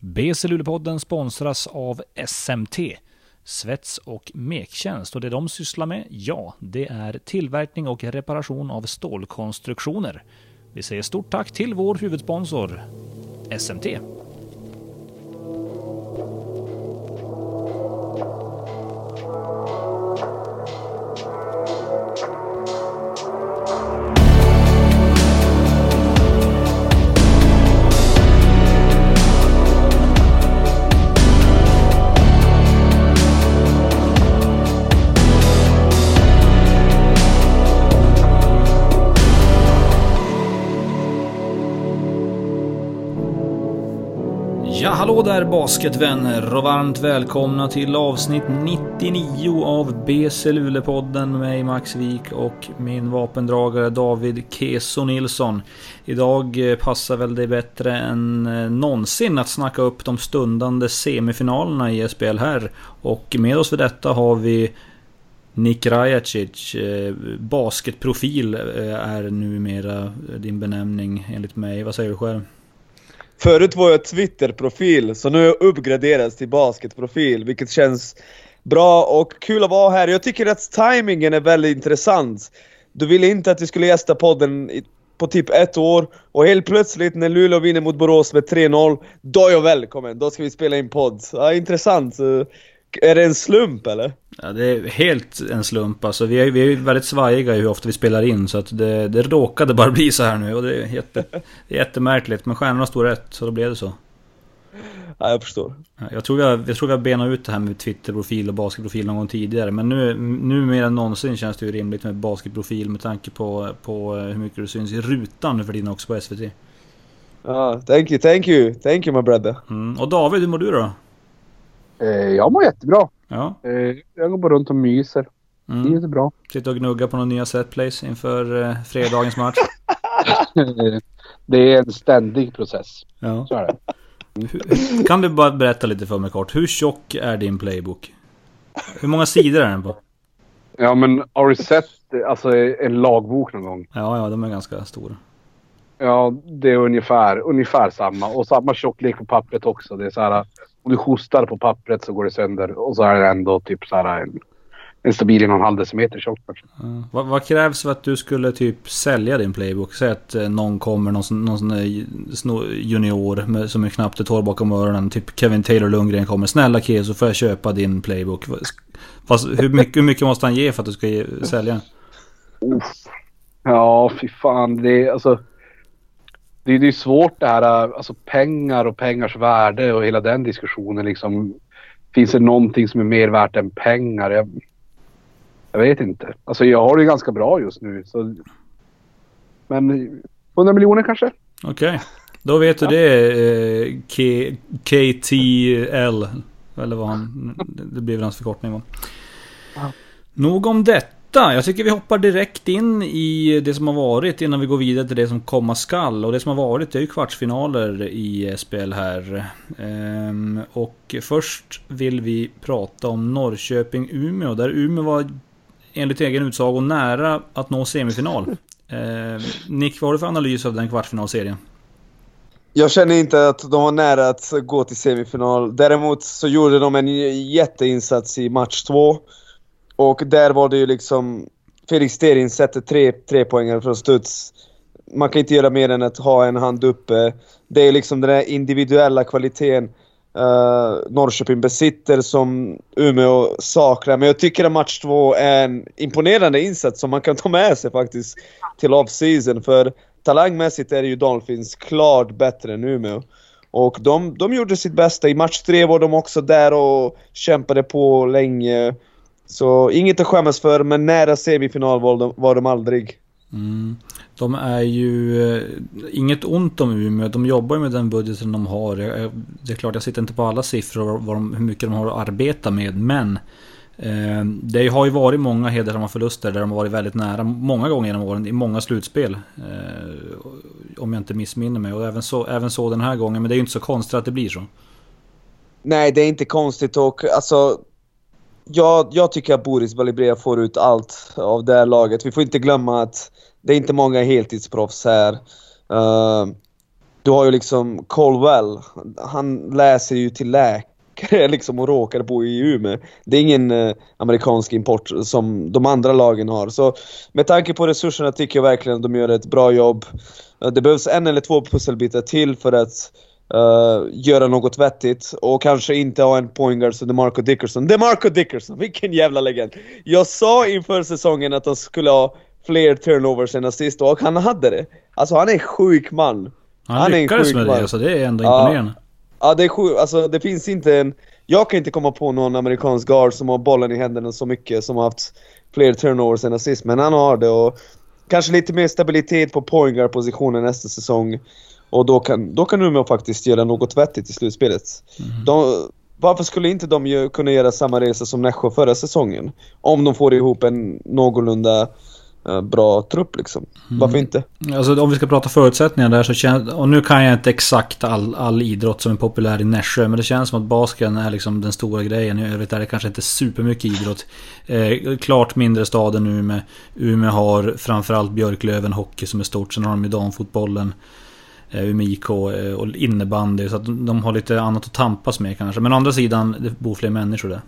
BC Luleåpodden sponsras av SMT, Svets och Mektjänst. Och det de sysslar med, ja, det är tillverkning och reparation av stålkonstruktioner. Vi säger stort tack till vår huvudsponsor, SMT. Hallå där basketvänner och varmt välkomna till avsnitt 99 av BC Luleå-podden med mig Max Wik och min vapendragare David Keso Nilsson. Idag eh, passar väl det bättre än eh, någonsin att snacka upp de stundande semifinalerna i SPL här. Och med oss för detta har vi Nick Rajacic, eh, basketprofil är numera din benämning enligt mig. Vad säger du själv? Förut var jag Twitter-profil, så nu har jag uppgraderats till basketprofil, vilket känns bra och kul att vara här. Jag tycker att timingen är väldigt intressant. Du ville inte att vi skulle gästa podden på typ ett år, och helt plötsligt när Luleå vinner mot Borås med 3-0, då är jag välkommen. Då ska vi spela in podd. Ja, intressant. Är det en slump eller? Ja, det är helt en slump. Alltså, vi, är, vi är väldigt svajiga i hur ofta vi spelar in. Så att det, det råkade bara bli så här nu. Och det är, jätte, det är jättemärkligt. Men stjärnorna stod rätt, så då blev det så. Ja, jag förstår. Jag tror vi har, jag tror vi har benat ut det här med Twitterprofil och basketprofil någon gång tidigare. Men nu, nu mer än någonsin känns det ju rimligt med basketprofil med tanke på, på hur mycket du syns i rutan nu för tiden också på SVT. Ja, thank you, thank you, thank you my brother. Mm. Och David, hur mår du då? Eh, jag mår jättebra. Ja. Eh, jag går bara runt och myser. Mm. Det är bra. Sitter och gnuggar på någon nya setplays inför eh, fredagens match. det är en ständig process. Ja. Så är det. Hur, kan du bara berätta lite för mig kort. Hur tjock är din playbook? Hur många sidor är den på? Ja men har du sett alltså, en lagbok någon gång? Ja, ja de är ganska stora. Ja, det är ungefär, ungefär samma. Och samma tjocklek på pappret också. Det är så här, om du hostar på pappret så går det sönder. Och så är det ändå typ så här en, en stabil en och en halv decimeter tjock. Ja. Vad, vad, krävs för att du skulle typ sälja din playbook? Säg att eh, någon kommer, någon, någon sån junior med, som är knappt är torr bakom öronen. Typ Kevin Taylor Lundgren kommer. Snälla kille så får jag köpa din playbook. Fast, hur, mycket, hur mycket måste han ge för att du ska ge, sälja den? Ja, fy fan. Det är alltså det, är, det är svårt det här, alltså pengar och pengars värde och hela den diskussionen liksom. Finns det någonting som är mer värt än pengar? Jag, jag vet inte. Alltså jag har det ganska bra just nu. Så, men 100 miljoner kanske? Okej. Okay. Då vet du ja. det. Eh, K KTL. Eller vad han... Det blir väl hans förkortning va? Ja. Nog om detta. Jag tycker vi hoppar direkt in i det som har varit innan vi går vidare till det som komma skall. Och det som har varit är ju kvartsfinaler i SPL här. Ehm, och först vill vi prata om Norrköping-Umeå. Där Umeå var enligt egen utsago nära att nå semifinal. Ehm, Nick, vad har du för analys av den kvartsfinalserien? Jag känner inte att de var nära att gå till semifinal. Däremot så gjorde de en jätteinsats i match två. Och där var det ju liksom... Felix Sterin sätter tre, tre poängare från studs. Man kan inte göra mer än att ha en hand uppe. Det är liksom den där individuella kvaliteten uh, Norrköping besitter som Umeå saknar. Men jag tycker att match två är en imponerande insats som man kan ta med sig faktiskt till off-season. För talangmässigt är ju Dolphins klart bättre än Umeå. Och de, de gjorde sitt bästa. I match tre var de också där och kämpade på länge. Så inget att skämmas för, men nära semifinal var de, var de aldrig. Mm. De är ju... Eh, inget ont om Umeå, de jobbar ju med den budgeten de har. Det är klart, jag sitter inte på alla siffror vad de, hur mycket de har att arbeta med, men... Eh, det har ju varit många hedersamma förluster där de har varit väldigt nära många gånger genom åren i många slutspel. Eh, om jag inte missminner mig. Och även så, även så den här gången. Men det är ju inte så konstigt att det blir så. Nej, det är inte konstigt och alltså jag, jag tycker att Boris Balibrea får ut allt av det här laget. Vi får inte glömma att det är inte många heltidsproffs här. Uh, du har ju liksom Colwell, han läser ju till läkare liksom och råkar bo i Umeå. Det är ingen eh, amerikansk import som de andra lagen har. Så med tanke på resurserna tycker jag verkligen att de gör ett bra jobb. Eh, det behövs en eller två pusselbitar till för att uh, göra något vettigt och kanske inte ha en pointguard som DeMarco Dickerson. DeMarco Dickerson, vilken jävla legend! Jag sa inför säsongen att han skulle ha fler turnovers än assist och han hade det. Alltså han är en sjuk man. Han, Han lyckades sjuk med man. det, så det är ändå Ja. imponerande. Ja det är sjukt, alltså det finns inte en... Jag kan inte komma på någon amerikansk guard som har bollen i händerna så mycket som har haft fler turnovers än assist, men han har det och kanske lite mer stabilitet på point guard positionen nästa säsong. Och då kan, då kan Umeå faktiskt göra något vettigt i slutspelet. De, varför skulle inte de ju kunna göra samma resa som Nässjö förra säsongen? Om de får ihop en någorlunda eh, bra trupp liksom. Varför inte? Alltså om vi ska prata förutsättningar där så känns... Och nu kan jag inte exakt all, all idrott som är populär i Nässjö. Men det känns som att basken är liksom den stora grejen. I övrigt är det kanske inte supermycket idrott. Eh, klart mindre stad än Umeå. Umeå har framförallt Björklöven hockey som är stort. Sen har de ju damfotbollen. Eh, Umeå IK eh, och innebandy. Så att de, har lite annat att tampas med kanske. Men å andra sidan, det bor fler människor där.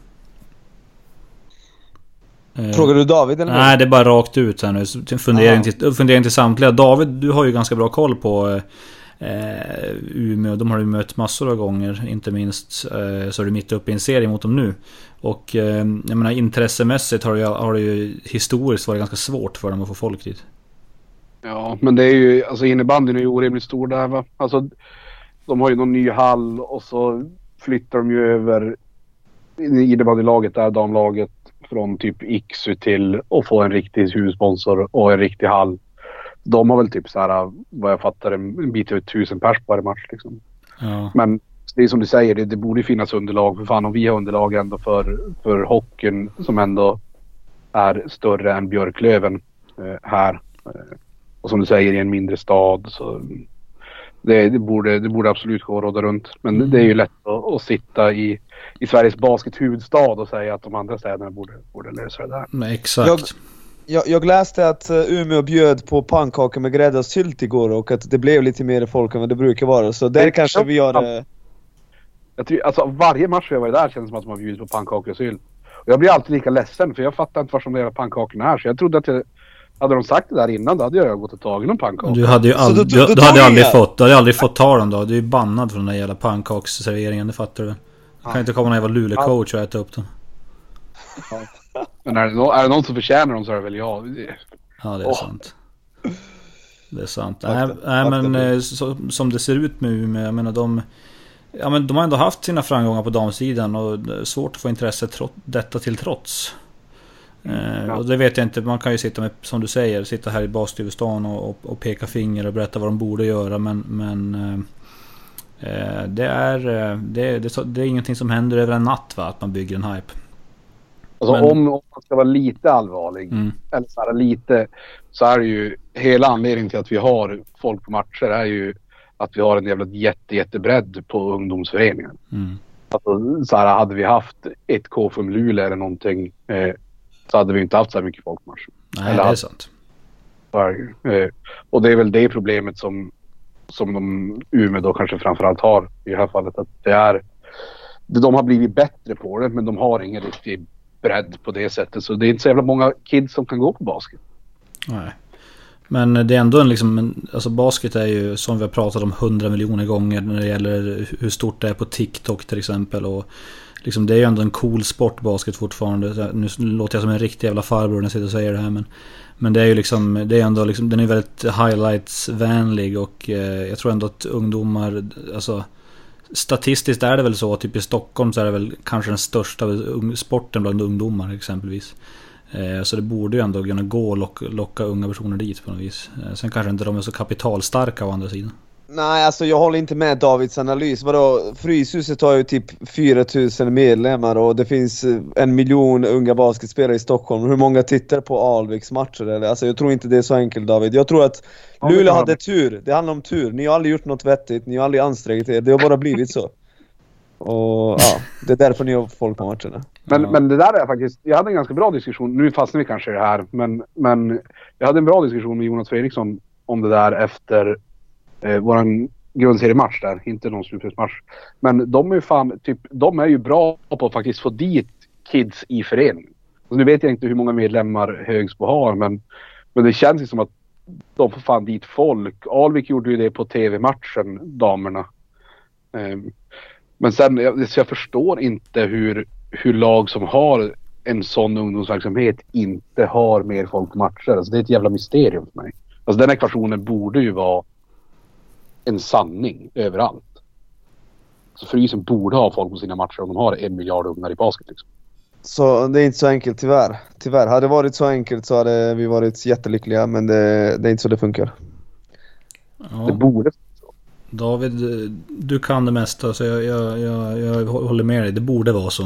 Eh, Frågar du David eller? Nej, det är bara rakt ut här nu. Fundering, till, fundering till samtliga. David, du har ju ganska bra koll på eh, Umeå. De har du mött massor av gånger. Inte minst eh, så är du mitt uppe i en serie mot dem nu. Och eh, jag menar intressemässigt har det, ju, har det ju historiskt varit ganska svårt för dem att få folk dit. Ja, men det är ju, alltså innebandyn är ju orimligt stor där va. Alltså, de har ju någon ny hall och så flyttar de ju över innebandylaget där, damlaget, från typ Iksu till att få en riktig huvudsponsor och en riktig hall. De har väl typ så här, vad jag fattar, en bit över tusen pers på varje match liksom. Ja. Men det är som du säger, det, det borde finnas underlag. För fan om vi har underlag ändå för, för hockeyn som ändå är större än Björklöven eh, här. Och som du säger i en mindre stad så det, det, borde, det borde absolut gå att råda runt. Men det är ju lätt att, att sitta i, i Sveriges baskethuvudstad och säga att de andra städerna borde, borde lösa det där. Men exakt. Jag- Jag, jag läste att eh, Umeå bjöd på pannkakor med grädde och sylt igår och att det blev lite mer folk än vad det brukar vara. Så där Det- kanske vi gör... eh, Jag tycker, alltså varje match jag varit där känns som att de har bjudit på pannkakor och sylt. Och jag blir alltid lika ledsen för jag fattar inte var de där pannkakorna är. Så jag trodde att jag, hade de sagt det där innan då hade jag gått och tagit någon pannkaka. Du hade ju aldrig, du- du, du du, hade aldrig fått, du hade aldrig fått ta dem då. Du är ju bannad från den där jävla pannkaksserveringen, det fattar du. Du kan inte komma någon jävla Luleå-coach och äta upp dem. Men är det, nå- är det någon som förtjänar dem så är det väl jag. Ja, det är Åh. sant. Det är sant. Nej, nej men eh, så, som det ser ut med Umeå, jag menar de... Ja men de har ändå haft sina framgångar på damsidan och är svårt att få intresse trots, detta till trots. Ja. Och det vet jag inte, man kan ju sitta med, som du säger, sitta här i baskethuvudstan och, och, och peka finger och berätta vad de borde göra men... men eh, eh, det, är, eh, det, det, det är ingenting som händer över en natt va, att man bygger en hype. Alltså Men- om, om man ska vara lite allvarlig. Mm. Eller så här, lite. Så är det ju hela anledningen till att vi har folk på matcher är ju att vi har en jävla jätte, jättebredd på ungdomsföreningen. Mm. Alltså, så här, hade vi haft ett KFUM Luleå eller någonting eh, så hade vi inte haft så här mycket folk på matchen. Nej, Eller det är sant. Eh, och det är väl det problemet som, som de Umeå då kanske framförallt har i det här fallet. Att det är, de har blivit bättre på det men de har ingen riktig bredd på det sättet. Så det är inte så jävla många kids som kan gå på basket. Nej. Men det är ändå en liksom, alltså basket är ju som vi har pratat om hundra miljoner gånger när det gäller hur stort det är på TikTok till exempel. Och liksom det är ju ändå en cool sport basket fortfarande. Nu låter jag som en riktig jävla farbror när jag sitter och säger det här men Men det är ju liksom, det är ändå liksom, den är väldigt highlights-vänlig och eh, jag tror ändå att ungdomar, alltså Statistiskt är det väl så, typ i Stockholm så är det väl kanske den största sporten bland ungdomar exempelvis. Eh, så det borde ju ändå kunna gå att locka, locka unga personer dit på något vis. Eh, sen kanske inte de är så kapitalstarka å andra sidan. Nej, alltså jag håller inte med Davids analys. Vadå? Fryshuset har ju typ 4000 medlemmar och det finns eh, en miljon unga basketspelare i Stockholm. Hur många tittar på Alviks matcher? Eller? Alltså jag tror inte det är så enkelt David. Jag tror att Luleå hade tur. Det handlar om tur. Ni har aldrig gjort något vettigt, ni har aldrig ansträngt er. Det har bara blivit så. Och ja, det är därför ni har folk på matcherna. Men, Ja. men det där är faktiskt, jag hade en ganska bra diskussion, nu fastnar vi kanske i det här, men, men jag hade en bra diskussion med Jonas Fredriksson om det där efter eh, våran grundseriematch där, inte någon slutspelsmatch. Men de är ju fan, typ, de är ju bra på att faktiskt få dit kids i föreningen. Och nu vet jag inte hur många medlemmar Högsbo har, men, men det känns ju som att de får fan dit folk. Alvik gjorde ju det på tv-matchen, damerna. Eh, men sen, jag, jag förstår inte hur, hur lag som har en sån ungdomsverksamhet inte har mer folk på matcher. Alltså det är ett jävla mysterium för mig. Alltså den ekvationen borde ju vara en sanning överallt. Så Frysen borde ha folk på sina matcher om de har en miljard ungar i basket. Liksom. Så det är inte så enkelt tyvärr. Tyvärr. Hade det varit så enkelt så hade vi varit jättelyckliga men det, det är inte så det funkar. Ja. Det borde David, du kan det mesta så jag, jag, jag, jag håller med dig. Det borde vara så.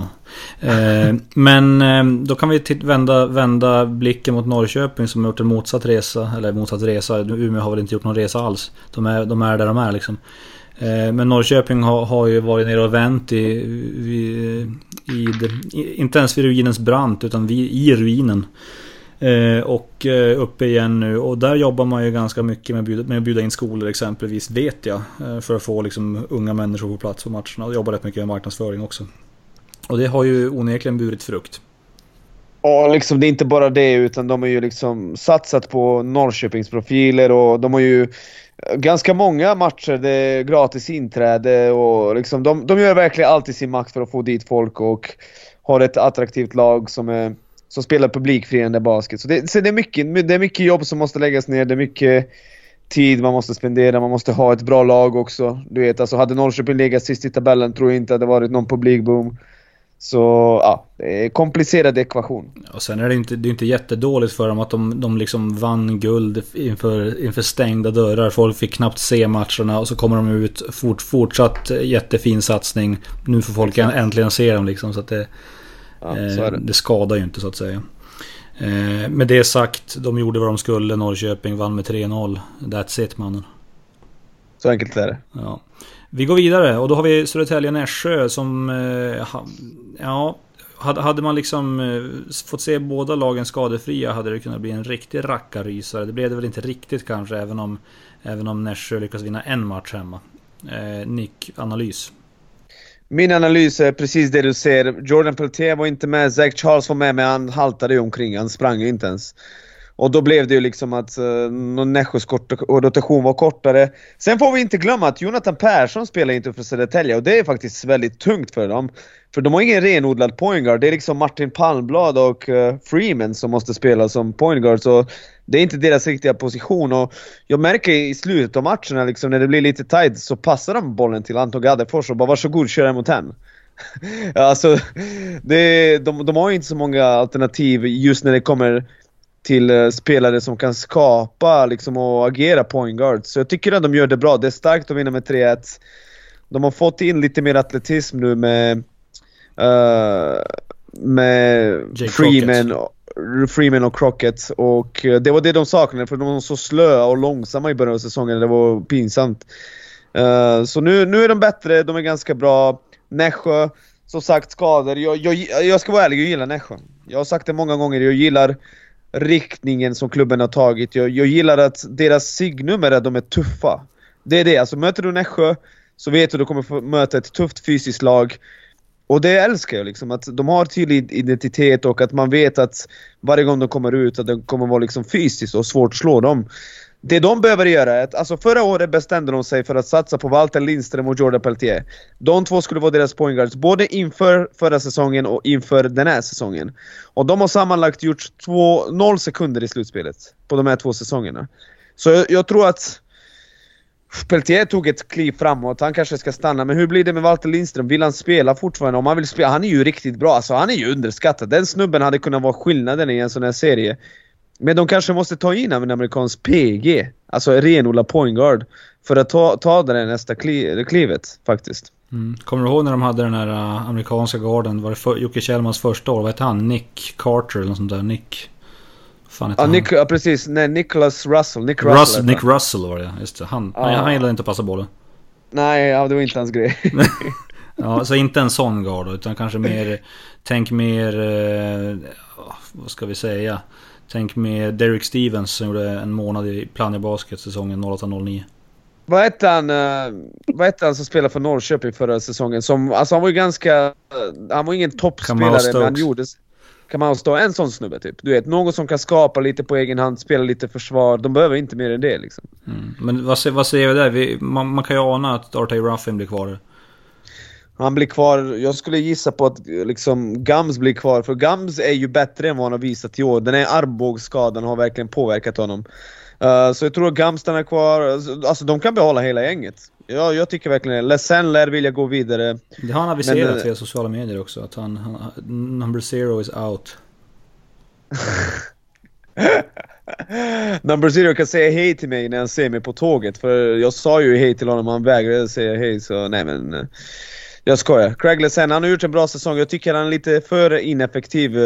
Eh, men eh, då kan vi vända, vända blicken mot Norrköping som har gjort en motsatt resa. Eller motsatt resa. Umeå har väl inte gjort någon resa alls. De är, de är där de är liksom. Eh, men Norrköping har, har ju varit nere och vänt i, i, i, i inte ens vid ruinens brant utan vid, i ruinen. Eh, och eh, uppe igen nu och där jobbar man ju ganska mycket med att bjuda, med att bjuda in skolor exempelvis vet jag. Eh, för att få liksom unga människor på plats på matcherna och jobbar rätt mycket med marknadsföring också. Och det har ju onekligen burit frukt. Ja, liksom det är inte bara det utan de har ju liksom satsat på Norrköpingsprofiler och de har ju ganska många matcher det är gratis inträde och liksom de, de gör verkligen allt i sin makt för att få dit folk och har ett attraktivt lag som är som spelar publikfriande basket. Så, det, så det, är mycket, det är mycket jobb som måste läggas ner, det är mycket tid man måste spendera, man måste ha ett bra lag också. Du vet, alltså hade Norrköping legat sist i tabellen tror jag inte att det varit någon publikboom. Så ja, det är komplicerad ekvation. Och sen är det inte, det är inte jättedåligt för dem att de, de liksom vann guld inför, inför stängda dörrar. Folk fick knappt se matcherna och så kommer de ut. Fort, fortsatt jättefin satsning. Nu får folk äntligen se dem liksom. Så att det, Ja, eh, det. det. skadar ju inte så att säga. Eh, med det sagt, de gjorde vad de skulle. Norrköping vann med 3-0. That's it mannen. Så enkelt är det. Ja. Vi går vidare och då har vi Södertälje-Nässjö som... Eh, ja, hade man liksom fått se båda lagen skadefria hade det kunnat bli en riktig rackarrysare. Det blev det väl inte riktigt kanske även om, även om Nässjö lyckas vinna en match hemma. Nick, analys? Min analys är precis det du ser. Jordan Peltier var inte med, Zach Charles var med men han haltade ju omkring, han sprang ju inte ens. Och då blev det ju liksom att uh, Nässjös rotation var kortare. Sen får vi inte glömma att Jonathan Persson spelar inte för Södertälje och det är faktiskt väldigt tungt för dem. För de har ingen renodlad pointguard. Det är liksom Martin Palmblad och uh, Freeman som måste spela som pointguard. Så det är inte deras riktiga position och jag märker i slutet av matcherna liksom, när det blir lite tight så passar de bollen till Anton Gaddefors och bara varsågod kör mot henne. alltså, det, de, de har ju inte så många alternativ just när det kommer till uh, spelare som kan skapa liksom, och agera point guard. Så jag tycker att de gör det bra. Det är starkt att vinna med 3-1. De har fått in lite mer atletism nu med, uh, med Freeman. Freeman och Crockett och eh, det var det de saknade för de var så slöa och långsamma i början av säsongen. Det var pinsamt. Uh, så nu, nu är de bättre, de är ganska bra. Nässjö, som sagt skador. Jag, jag, jag ska vara ärlig, jag gillar Nässjö. Jag har sagt det många gånger, jag gillar riktningen som klubben har tagit. Jag, jag gillar att deras signum är att de är tuffa. Det är det, alltså möter du Nässjö så vet du att du kommer få möta ett tufft fysiskt lag. Och det älskar jag liksom, att de har tydlig identitet och att man vet att varje gång de kommer ut att det kommer vara liksom fysiskt och svårt att slå dem. Det de behöver göra är att, alltså förra året bestämde de sig för att satsa på Walter Lindström och Jordan Peltier. De två skulle vara deras pointguards, både inför förra säsongen och inför den här säsongen. Och de har sammanlagt gjort två, noll sekunder i slutspelet på de här två säsongerna. Så jag, jag tror att Peltier tog ett kliv framåt, han kanske ska stanna. Men hur blir det med Walter Lindström? Vill han spela fortfarande? Om han vill spela, han är ju riktigt bra. Alltså han är ju underskattad. Den snubben hade kunnat vara skillnaden i en sån här serie. Men de kanske måste ta in en amerikansk PG. Alltså renodla point guard. För att ta, ta det där nästa kli, klivet faktiskt. Mm. Kommer du ihåg när de hade den här äh, amerikanska garden? Var det för, Jocke Kjellmans första år? Vad hette han? Nick Carter eller något sånt där? Nick... Fan ja, Nick, ja, precis. Nej, Nicholas Russell. Nick Russell, Russell Nick Russell var det just det. Han, ja. han, han gillade inte att passa bollen. Nej, ja, det var inte hans grej. ja, så inte en sån gard utan kanske mer... tänk mer... Eh, vad ska vi säga? Tänk med Derek Stevens som gjorde en månad i Plannja Basket säsongen 08-09. Vad hette han, uh, vad hette han som spelade för Norrköping förra säsongen? Som, alltså han var ju ganska... Han var ingen toppspelare men han gjorde... Kamau stå en sån snubbe typ. Du vet, någon som kan skapa lite på egen hand, spela lite försvar. De behöver inte mer än det liksom. Mm. Men vad, vad säger vi där? Vi, man, man, kan ju ana att Artay Ruffin blir kvar. Han blir kvar. Jag skulle gissa på att liksom Gams blir kvar. För Gams är ju bättre än vad han har visat i år. Den här armbågsskadan har verkligen påverkat honom. Uh, så jag tror att Gams stannar kvar. Alltså de kan behålla hela gänget. Ja, jag tycker verkligen det. Ledsen lär vilja gå vidare. Det har han aviserat men, eh, via sociala medier också. Att han, han number zero is out. number zero kan säga hej till mig när han ser mig på tåget. För jag sa ju hej till honom, han vägrade säga hej. Så nej men... Eh, jag skojar. Craig Lessen, han har gjort en bra säsong. Jag tycker han är lite för ineffektiv.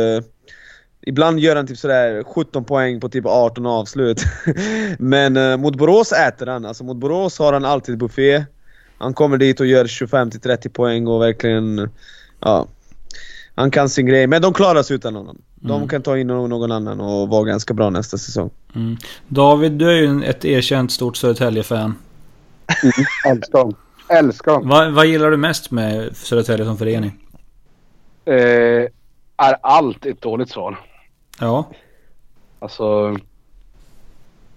Ibland gör han typ sådär 17 poäng på typ 18 avslut. Men uh, mot Borås äter han. Alltså mot Borås har han alltid buffé. Han kommer dit och gör 25-30 poäng och verkligen... Ja. Han kan sin grej, men de klarar sig utan honom. De mm. kan ta in någon annan och vara ganska bra nästa säsong. Mm. David, du är ju ett erkänt stort Södertälje-fan. Mm, älskar dem. Älskar dem. Vad, vad gillar du mest med Södertälje som förening? Eh, är allt ett dåligt svar? Ja. Alltså...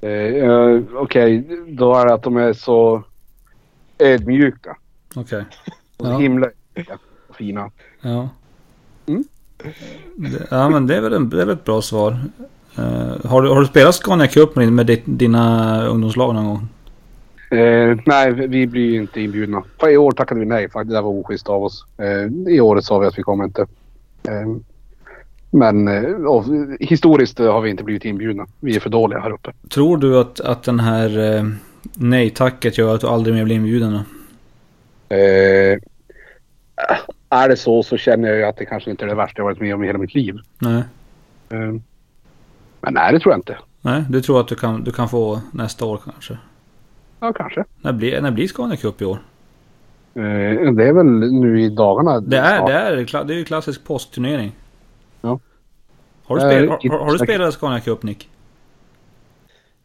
Eh, Okej, okay. då är det att de är så ödmjuka. Okej. Okay. Ja. himla och fina. Ja. Mm. Ja men det är väl, en, det är väl ett bra svar. Uh, har, du, har du spelat Scania Cup med, med dina ungdomslag någon gång? Eh, nej, vi blir inte inbjudna. För I år tackade vi nej. Faktiskt. Det var oschysst av oss. Eh, I året sa vi att vi kommer inte. Eh, men och, eh, historiskt har vi inte blivit inbjudna. Vi är för dåliga här uppe. Tror du att, att den här eh, nej-tacket gör att du aldrig mer blir inbjuden? Eh, är det så så känner jag ju att det kanske inte är det värsta jag varit med om i hela mitt liv. Nej. Eh, men nej, det tror jag inte. Nej, du tror att du kan, du kan få nästa år kanske? Ja, kanske. När blir, när blir Scania Cup i år? Eh, det är väl nu i dagarna. Det är, det är, det är ju klassisk postturnering. Ja. Har du, spel, har, har, du spelat Scania Cup Nick?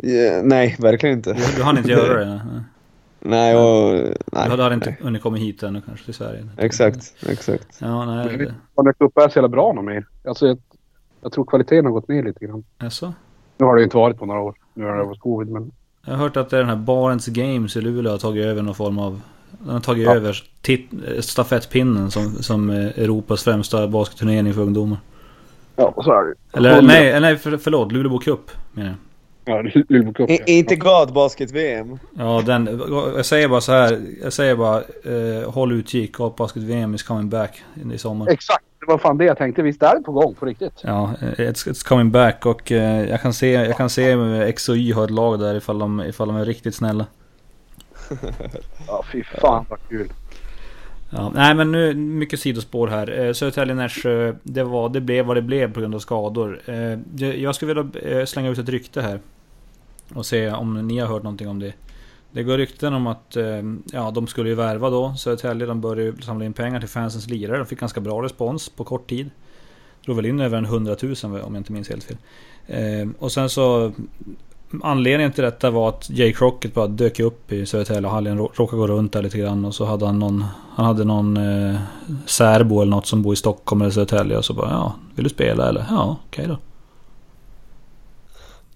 Yeah, nej, verkligen inte. Du, du hann inte göra det? Nej, och, nej. Du hade inte hunnit komma hit ännu kanske till Sverige? Exakt, exakt. Ja, nej. Scania Cup är så jävla bra någon mer. Alltså, jag, jag tror kvaliteten har gått ner lite grann. Jaså? Nu har det ju inte varit på några år. Nu har det varit covid, men... Jag har hört att det är den här Barents Games i Luleå har tagit över någon form av... Den har tagit ja. över stafettpinnen som, som Europas främsta basketturnering för ungdomar. Ja, så är det Eller nej, nej för, förlåt. Luleå Cup menar jag. Ja, Luleå Cup. Ja. Inte Gatbasket-VM. Ja, den. Jag säger bara så här. Jag säger bara. Eh, håll utkik. Gatbasket-VM is coming back i sommar. Exakt. Det var fan det jag tänkte. Visst är det på gång på riktigt? Ja, it's, it's coming back. Och eh, jag kan se, jag kan se X och Y har ett lag där ifall de, ifall de är riktigt snälla. ja, fy fan vad kul. Ja, nej men nu mycket sidospår här. Eh, Södertälje Nässjö, det, var, det blev vad det blev på grund av skador. Eh, jag skulle vilja eh, slänga ut ett rykte här. Och se om ni har hört någonting om det. Det går rykten om att eh, ja, de skulle ju värva då Södertälje. De började samla in pengar till fansens lirare. De fick ganska bra respons på kort tid. Drog väl in över en 100 000 om jag inte minns helt fel. Eh, och sen så Anledningen till detta var att Jay Crockett bara dök upp i Södertäljehallen, råkade gå runt där lite grann och så hade han någon Han hade någon eh, särbo eller något som bor i Stockholm eller Södertälje och så bara ja, vill du spela eller? Ja, okej okay då.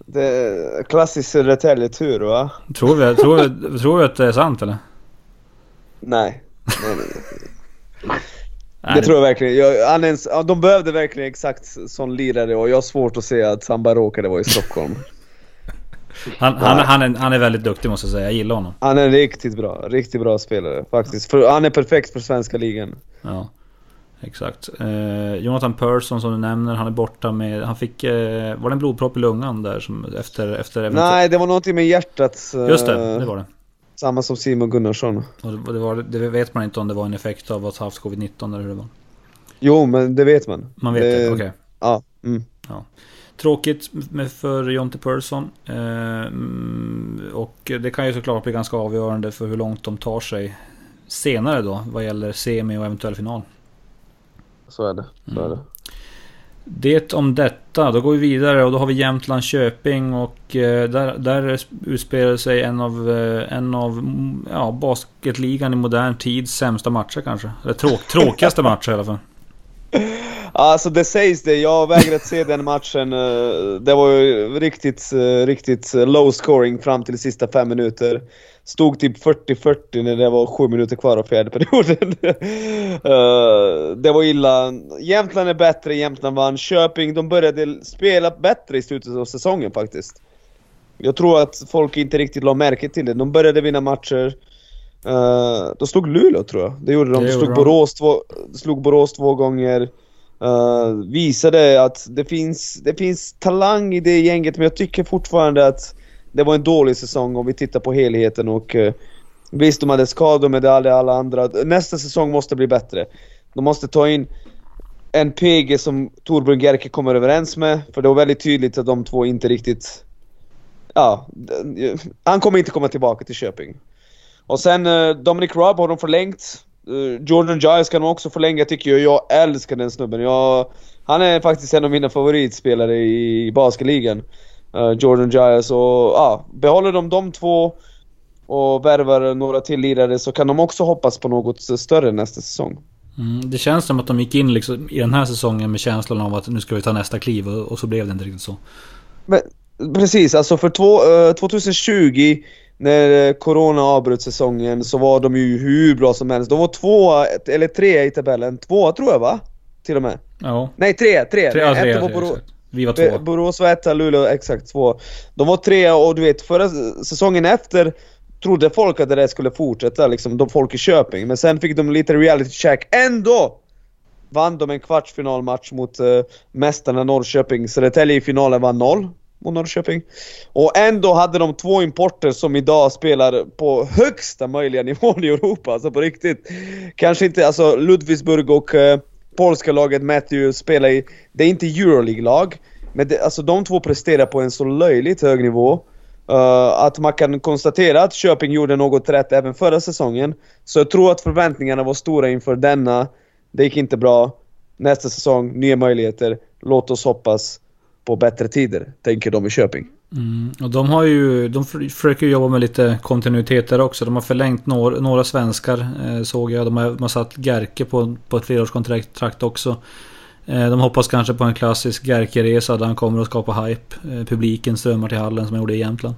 Det är klassisk Södertälje-tur va? Tror vi, tror, tror vi att det är sant eller? Nej. nej, nej. Det, tror jag verkligen. Jag, ens, de behövde verkligen exakt sån lirare och jag har svårt att se att han bara råkade vara i Stockholm. Han, han, han, är, han är väldigt duktig måste jag säga. Jag gillar honom. Han är riktigt bra, riktigt bra spelare faktiskt. För, han är perfekt för svenska ligan. Ja, exakt. Eh, Jonathan Persson som du nämner, han är borta med... Han fick... Eh, var det en blodpropp i lungan där som efter... efter Nej, det var någonting med hjärtat. Eh, Just det, det var det. Samma som Simon Gunnarsson. Och det, var, det vet man inte om det var en effekt av att ha haft covid-19 eller hur det var. Jo, men det vet man. Man vet det, det okej. Okay. Ja. Mm. ja. Tråkigt för Jonte Persson. Eh, och det kan ju såklart bli ganska avgörande för hur långt de tar sig senare då vad gäller semi och eventuell final. Så är det. Så är det. Det om detta. Då går vi vidare och då har vi Jämtland Köping och eh, där, där utspelar sig en av, eh, en av ja, basketligan i modern tid sämsta matcher kanske. Eller tråk, tråkigaste matcher i alla fall. Alltså det sägs det, jag har vägrat se den matchen. Eh, det var ju riktigt, eh, riktigt low scoring fram till de sista fem minuter. Stod typ 40-40 när det var sju minuter kvar av fjärde perioden. Eh, det var illa. Jämtland är bättre, Jämtland vann. Köping, de började spela bättre i slutet av säsongen faktiskt. Jag tror att folk inte riktigt la märke till det. De började vinna matcher. Uh, de slog Luleå tror jag. Det gjorde de. De slog, Borås två, slog Borås två gånger. Uh, visade att det finns, det finns talang i det gänget men jag tycker fortfarande att det var en dålig säsong om vi tittar på helheten och uh, visst de hade skador men det hade alla andra. Nästa säsong måste bli bättre. De måste ta in en PG som Torbjörn Gerke kommer överens med för det var väldigt tydligt att de två inte riktigt... Ja, han kommer inte komma tillbaka till Köping. Och sen uh, Dominic Robb har de förlängt. Uh, Jordan Giles kan de också förlänga tycker jag. Jag älskar den snubben. Jag, han är faktiskt en av mina favoritspelare i basketligan uh, Jordan Giles och ja, behåller de de två och värvar några till lirare så kan de också hoppas på något större nästa säsong. Mm, det känns som att de gick in liksom i den här säsongen med känslan av att nu ska vi ta nästa kliv och, och så blev det inte riktigt så. Men, precis, alltså för två, uh, 2020 när Corona avbröt säsongen så var de ju hur bra som helst. De var två eller tre i tabellen. Två tror jag va? Till och med. Ja. Nej tre, tre. tre, ja, tre, tre, tre vi var två. Borås var etta, Luleå exakt två. De var tre och du vet förra säsongen efter trodde folk att det där skulle fortsätta liksom, de folk i Köping. Men sen fick de lite reality check. Ändå! Vann de en kvartsfinalmatch mot uh, mästarna Norrköping. Södertälje i finalen var noll mot Norrköping. Och ändå hade de två importer som idag spelar på högsta möjliga nivån i Europa, alltså på riktigt. Kanske inte, alltså Ludwigsburg och eh, polska laget Matthew spelar i, det är inte Euroleague-lag, men det, alltså de två presterar på en så löjligt hög nivå. Uh, att man kan konstatera att Köping gjorde något rätt även förra säsongen. Så jag tror att förväntningarna var stora inför denna. Det gick inte bra. Nästa säsong, nya möjligheter. Låt oss hoppas på bättre tider, tänker de i Köping. Mm, och de har ju, de försöker jobba med lite kontinuitet där också. De har förlängt några, några svenskar eh, såg jag. De har, de har satt Gerke på, på ett flerårskontrakt också. Eh, de hoppas kanske på en klassisk Gerke-resa där han kommer att skapa hype. Eh, publiken strömmar till hallen som han gjorde i Jämtland.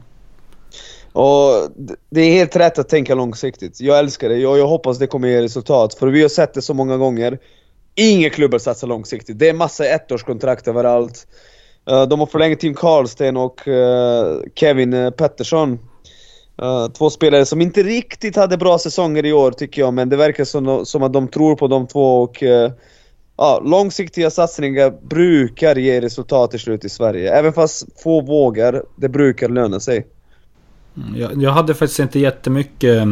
Och det är helt rätt att tänka långsiktigt. Jag älskar det. Jag, jag hoppas det kommer ge resultat. För vi har sett det så många gånger. Inga klubbar satsar långsiktigt. Det är massa ettårskontrakt överallt. Eh, de har förlängt Tim Karlsten och eh, Kevin eh, Pettersson. två spelare som inte riktigt hade bra säsonger i år tycker jag, men det verkar som, som att de tror på de två och ja, långsiktiga satsningar brukar ge resultat till slut i Sverige. Även fast få vågar, det brukar löna sig. Mm, jag, jag hade faktiskt inte jättemycket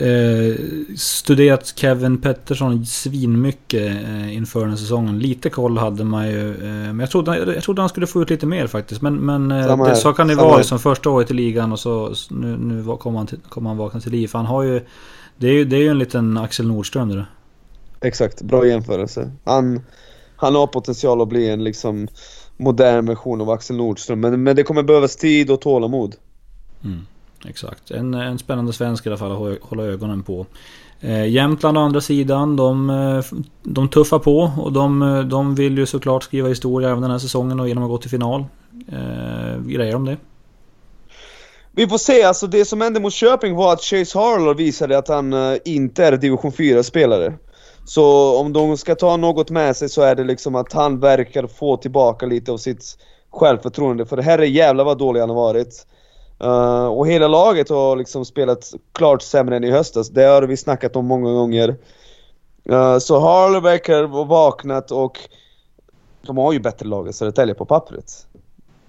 eh, studerat Kevin Pettersson svinmycket eh, inför den säsongen. Lite koll hade man ju. Eh, men jag trodde, jag trodde han skulle få ut lite mer faktiskt. Men, men eh, det, så kan det vara som första året i ligan och så nu, nu kommer han, kom han vakna till liv. För han har ju... Det är ju det är en liten Axel Nordström det Exakt, bra jämförelse. Han, han har potential att bli en liksom modern version av Axel Nordström. Men, men det kommer behövas tid och tålamod. Mm. Exakt. En, en spännande svensk i alla fall att hålla ögonen på. Eh, Jämtland å andra sidan, de, eh, de tuffar på och de, eh, de vill ju såklart skriva historia även den här säsongen och genom att gå till final. Eh, grejer de det? Vi får se, alltså det som hände mot Köping var att Chase Harlow visade att han eh, inte är division 4-spelare. Så om de ska ta något med sig så är det liksom att han verkar få tillbaka lite av sitt självförtroende. För det här är jävla vad dålig han har varit. Uh, och hela laget har liksom spelat klart sämre än i höstas. Det har vi snackat om många gånger. Uh, så Harlow verkar ha vaknat och de har ju bättre lag än Södertälje på pappret.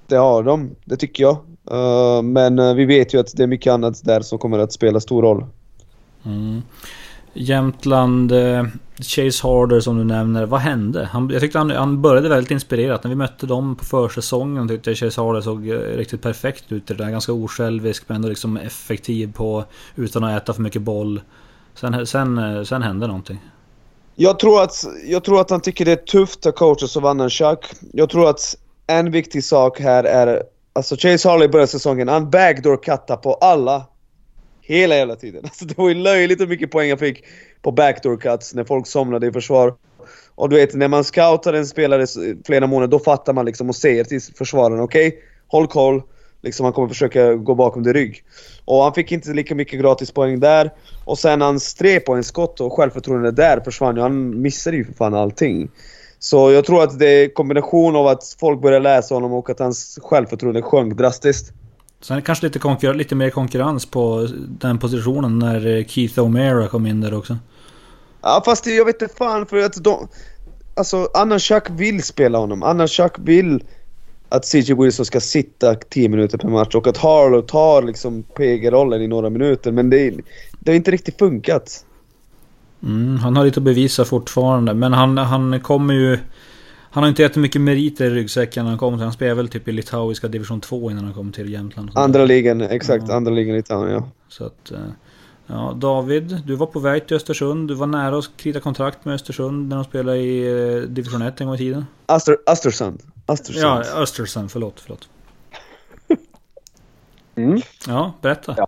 Det har de, det tycker jag. Uh, men vi vet ju att det är mycket annat där som kommer att spela stor roll. Mm. Jämtland, eh, Chase Harder som du nämner. Vad hände? Han, jag tyckte han, han började väldigt inspirerat. När vi mötte dem på försäsongen tyckte jag Chase Harder såg eh, riktigt perfekt ut. Det där. Ganska osjälvisk men ändå liksom effektiv på utan att äta för mycket boll. Sen, sen, eh, sen hände någonting. Jag tror, att, jag tror att han tycker det är tufft att coacha Savannah Chuck. Jag tror att en viktig sak här är... Alltså Chase Harley började säsongen, han backdoor-cuttade på alla. Hela jävla tiden. Alltså det var ju löjligt hur mycket poäng jag fick på backdoor cuts när folk somnade i försvar. Och du vet, när man scoutar en spelare flera månader, då fattar man liksom och säger till försvararen okej, okay, håll koll. Liksom han kommer försöka gå bakom din rygg. Och han fick inte lika mycket gratispoäng där. Och sen hans trepoängsskott och självförtroende där försvann ju. Han missade ju för fan allting. Så jag tror att det är kombination av att folk börjar läsa honom och att hans självförtroende sjönk drastiskt. Sen kanske lite, lite mer konkurrens på den positionen när Keith O'Mara kom in där också. Ja fast jag vet inte fan för att de... Alltså Anna Chuck vill spela honom. Anna Chuck vill att CJ Wilson ska sitta 10 minuter per match och att Harlow tar liksom PG-rollen i några minuter. Men det, det har inte riktigt funkat. Mm, han har lite att bevisa fortfarande. Men han, han kommer ju... Han har inte jättemycket meriter i ryggsäcken när han till. Han spelar väl typ i litauiska division 2 innan han kommer till Jämtland. Andra ligan, exakt. Ja. Andra ligan i Litauen, ja. Så att... Eh, ja, David, du var på väg till Östersund. Du var nära att krita kontrakt med Östersund när de spelade i eh, division 1 en gång i tiden. Öster, Östersund. Östersund. Ja, Östersund. Förlåt, förlåt. Mm. Ja, berätta. Ja.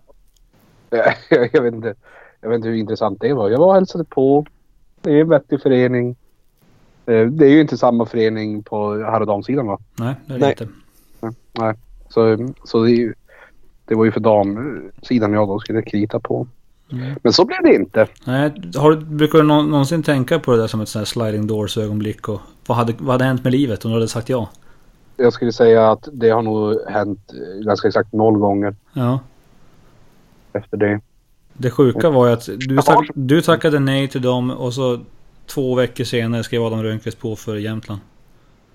Jag, vet inte, jag vet inte hur intressant det var. Jag var och hälsade på. Det är en vettig förening. Eh, det är ju inte samma förening på herr och damsidan va? Nej, det är det inte. Nej, så, så det, ju, det var ju för damsidan jag då skulle krita på. Mm. Men så blev det inte. Nej, har, brukar du någonsin tänka på det där som ett sånt här sliding doors ögonblick? Och vad, hade, vad hade hänt med livet om du hade sagt ja? Jag skulle säga att det har nog hänt ganska exakt noll gånger. Ja. Efter det. Det sjuka var ju att du, tack, du tackade nej till dem och så två veckor senare skrev Adam Rönnqvist på för Jämtland.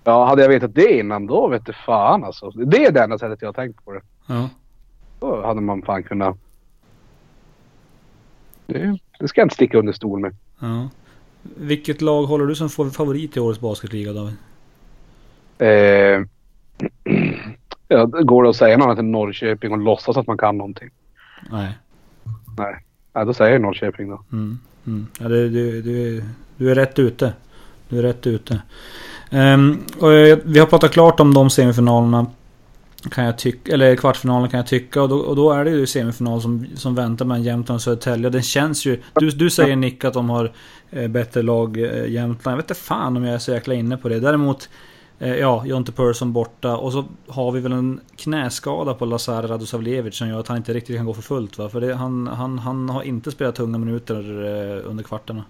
Ja, hade jag vetat det innan då vet du fan alltså. Det är det enda sättet jag har tänkt på det. Ja. Då hade man fan kunnat det, det ska jag inte sticka under stol med. Ja. Vilket lag håller du som favorit i årets basketliga David? Eh, ja, går det att säga något annat än Norrköping och låtsas att man kan någonting? Nej. Nej, ja, då säger jag Norrköping då. Mm. Mm. Ja, du, du, du, du är rätt ute. Du är rätt ute. Um, och vi har pratat klart om de semifinalerna. Kan jag tycka, eller kvartsfinalen kan jag tycka. Och då, och då är det ju semifinal som, som väntar mellan Jämtland och Södertälje. Den känns ju... Du, du säger Nick att de har eh, bättre lag eh, Jämtland. Jag vet inte fan om jag är så jäkla inne på det. Däremot... Eh, ja, Jonte Persson borta. Och så har vi väl en knäskada på Lazar Radosavljevic som gör att han inte riktigt kan gå för fullt va? För det, han, han, han har inte spelat tunga minuter eh, under kvartarna.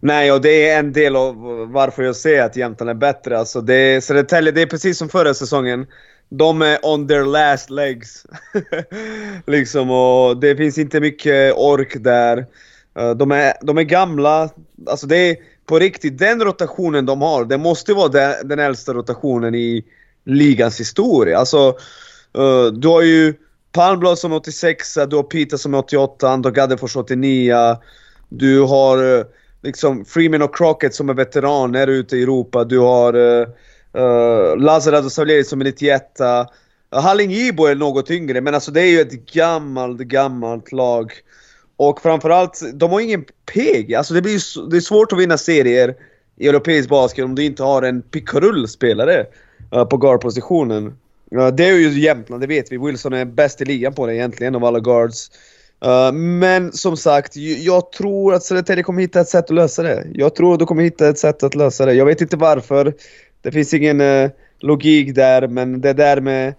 Nej, och det är en del av varför jag säger att Jämtland är bättre. Alltså det, Södertälje, det är precis som förra säsongen de är on their last legs. liksom, och det finns inte mycket ork där. Eh, de är, de är gamla. Alltså det är på riktigt, den rotationen de har, det måste vara den, den äldsta rotationen i ligans historia. Alltså, uh, du har ju Palmblad som 86 du har Pita som 88, Andor Gaddefors 89. Du har uh, liksom Freeman och Crockett som är veteraner ute i Europa. Du har eh, uh, Uh, Lazarado Savleri som är 91 Halling Ibo är något yngre, men alltså det är ju ett gammalt, gammalt lag. Och framförallt, de har ingen PG. Alltså det, blir, det är svårt att vinna serier i europeisk basket om du inte har en pickarull-spelare uh, eh, på guardpositionen. Uh, det är ju Jämtland, det vet vi. Wilson är bäst i ligan på det egentligen av alla guards. Uh, men som sagt, jag tror att Södertälje kommer hitta ett sätt att lösa det. Jag tror att de kommer hitta ett sätt att lösa det. Jag vet inte varför. Det finns ingen uh, logik där, men det där med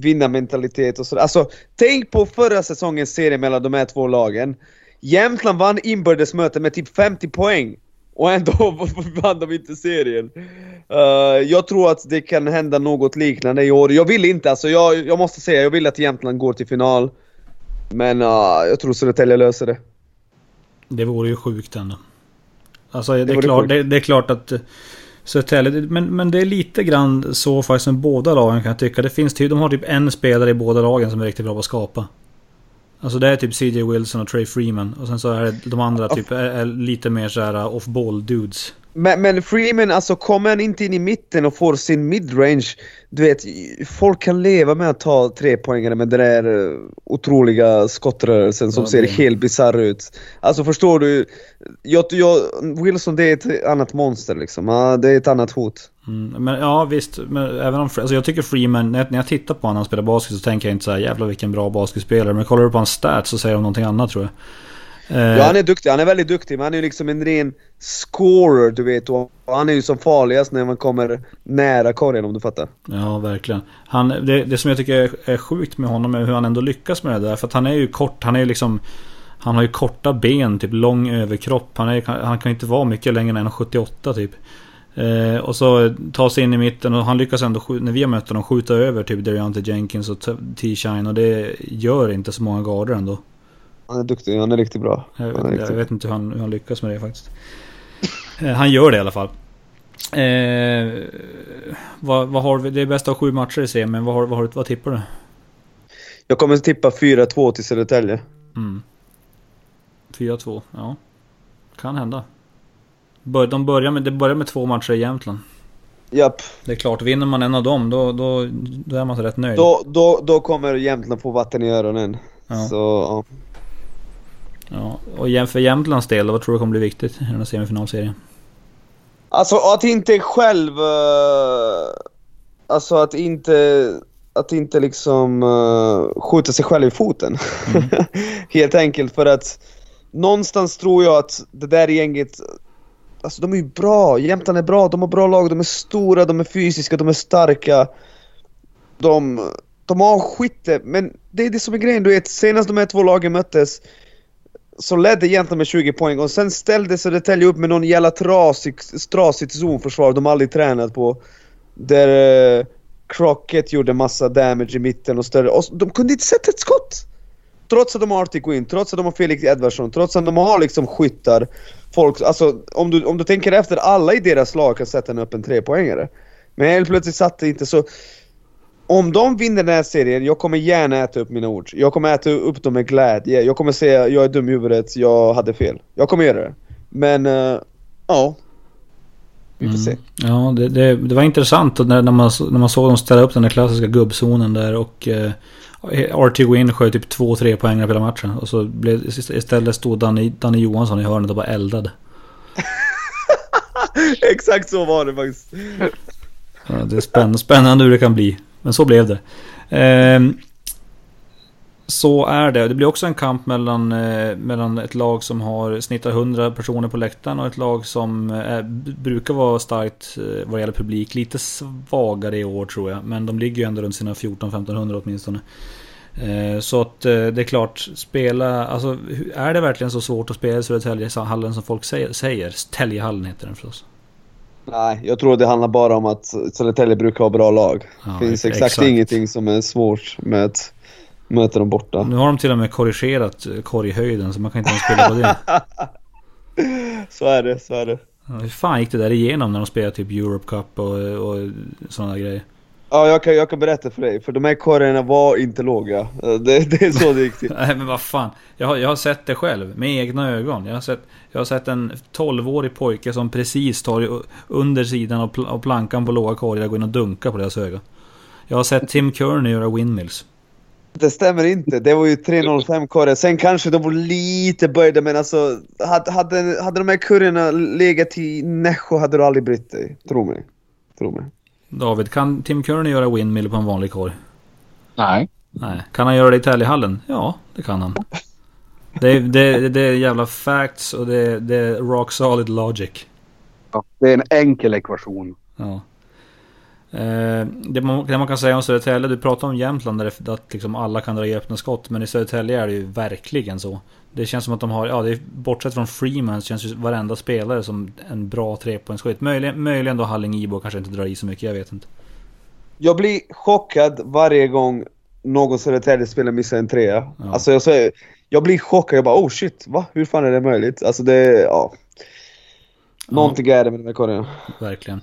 vinnarmentalitet och sådär. Alltså, tänk på förra säsongens serie mellan de här två lagen. Jämtland vann inbördes möte med typ 50 poäng. Och ändå vann de inte serien. Uh, jag tror att det kan hända något liknande i år. Jag vill inte, alltså jag, jag måste säga, jag vill att Jämtland går till final. Men uh, jag tror Södertälje löser det. Det vore ju sjukt ändå. Alltså det, det är, klart, det, det, är klart att Södertälje, men, men det är lite grann så faktiskt med båda lagen kan jag tycka. Det finns typ, de har typ en spelare i båda lagen som är riktigt bra på att skapa. Alltså det är typ CJ Wilson och Trey Freeman. Och sen så är det de andra typ är, är lite mer så här off-ball dudes. Men, men Freeman, alltså kommer han inte in i mitten och får sin midrange, du vet, folk kan leva med att ta tre poängare med den där uh, otroliga skottrörelsen som Ja, ser helt bisarr ut. Alltså förstår du? Jag, jag, Wilson det är ett annat monster liksom, det är ett annat hot. Mm, men ja visst, men även om... Alltså jag tycker Freeman, när jag, när jag tittar på honom när han spelar basket så tänker jag inte så här jävla vilken bra basketspelare. Men kollar du på hans stats så säger de någonting annat tror jag. Eh, Ja han är duktig, han är väldigt duktig men han är ju liksom en ren scorer du vet och han är ju som farligast när man kommer nära korgen om du fattar. Ja, verkligen. Han, det, det som jag tycker är, sjukt med honom är hur han ändå lyckas med det där. För att han är ju kort, han är ju liksom... Han har ju korta ben, typ lång överkropp. Han, är, han kan inte vara mycket längre än 1,78 typ. Eh, och så ta sig in i mitten och han lyckas ändå, när vi har mött honom, skjuta över typ Deontay Jenkins och T-Shine. Och det gör inte så många garder ändå. Han är duktig, han är riktigt bra. Jag vet, riktigt jag vet inte hur han, hur han lyckas med det faktiskt. Eh, han gör det i alla fall. Eh, vad, vad har vi? Det är bäst av sju matcher i men vad, har, vad, har, vad tippar du? Jag kommer tippa 4-2 till Södertälje. Mm. 4-2, ja. Kan hända. De börjar med, det börjar med två matcher i Jämtland. Japp. Det är klart, vinner man en av dem då, då, då är man så rätt nöjd. Då, då, då kommer Jämtland få vatten i öronen. Ja. Så, ja. Ja. Och för Jämtlands del, vad tror du kommer bli viktigt i den här semifinalserien? Alltså att inte själv... eh, alltså att inte... Att inte liksom uh, skjuta sig själv i foten. Helt enkelt för att någonstans tror jag att det där gänget Alltså de är ju bra, Jämtland är bra, de har bra lag, de är stora, de är fysiska, de är starka. De, de har skytte, men det är det som är grejen, du vet senast de här två lagen möttes så ledde egentligen med 20 poäng och sen ställde Södertälje upp med någon jävla trasig, trasigt zonförsvar de aldrig tränat på. Där eh, Crockett gjorde massa damage i mitten och större, och de kunde inte sätta ett skott! Trots att de har Artie Quinn, trots att de har Felix Edvardsson, trots att de har liksom skyttar. Folk, alltså om du, om du tänker efter, alla i deras lag kan sätta en öppen trepoängare. Men helt plötsligt satt det inte så... Om de vinner den här serien, jag kommer gärna äta upp mina ord. Jag kommer äta upp dem med glädje. Jag kommer säga jag är dum i huvudet, jag hade fel. Jag kommer göra det. Men, eh, ja. Vi får se. Ja, det, det, det var intressant när, när, man, när man såg dem ställa upp den där klassiska gubbzonen där och eh, RT Win sköt typ två tre poängare på hela matchen. Och så blev, istället stod Danny, Danny Johansson i hörnet och bara eldade. Exakt så var det faktiskt. Ja, det är spännande, spännande hur det kan bli. Men så blev det. Ehm, så är det. Det blir också en kamp mellan, eh, mellan ett lag som har snittar 100 personer på läktaren och ett lag som eh, brukar vara starkt eh, vad gäller publik. Lite svagare i år tror jag. Men de ligger ju ändå runt sina 14-1500 åtminstone. Ehm, så att eh, det är klart, spela... Alltså är det verkligen så svårt att spela i Södertäljehallen som folk säger? säger? Täljehallen heter den förstås. Nej, jag tror det handlar bara om att Södertälje brukar ha bra lag. Ja, Det finns ex- exakt, ingenting som är svårt med att möta dem borta. Nu har de till och med korrigerat eh, korghöjden så man kan inte ens spela på det. Så är det, så är det. Hur fan gick det där igenom när de spelade typ Europe Cup och, och sådana grejer? Ja, jag kan, jag kan berätta för dig, för de här korgarna var inte låga. Eh, Det, det är så det gick till. Nej men vad fan. Jag har, jag har sett det själv med egna ögon. Jag har sett, jag har sett en 12-årig pojke som precis tar under sidan av, pl- av plankan på låga korgar gå in och dunka på deras öga. Jag har sett Tim Kearney göra windmills. Det stämmer inte, det var ju 305 korgar. Sen kanske de var lite böjda, men alltså hade, hade, hade de här kurvorna legat i Nässjö hade du aldrig brytt dig. Tro mig. Tro mig. David, kan Tim Kearney göra windmill på en vanlig korg? Nej. Nej. Kan han göra det i Täljehallen? Ja, det kan han. Det är, det, det är jävla facts och det, det är rock solid logic. Ja, det är en enkel ekvation. Ja. Eh, det, man, det man kan säga om Södertälje, du pratar om Jämtland där att liksom alla kan dra i öppna skott. Men i Södertälje är det ju verkligen så. Det känns som att de har, ja det är, bortsett från Freeman så känns ju varenda spelare som en bra trepoängsskytt. Möjligen, möjligen då Halling Ibo kanske inte drar i så mycket, jag vet inte. Jag blir chockad varje gång någon Södertälje-spelare missar en trea. Ja. Alltså jag säger, jag blir chockad, jag bara oh shit, va? Hur fan är det möjligt? Alltså det, ja. Någonting är det med de här korgarna. Verkligen.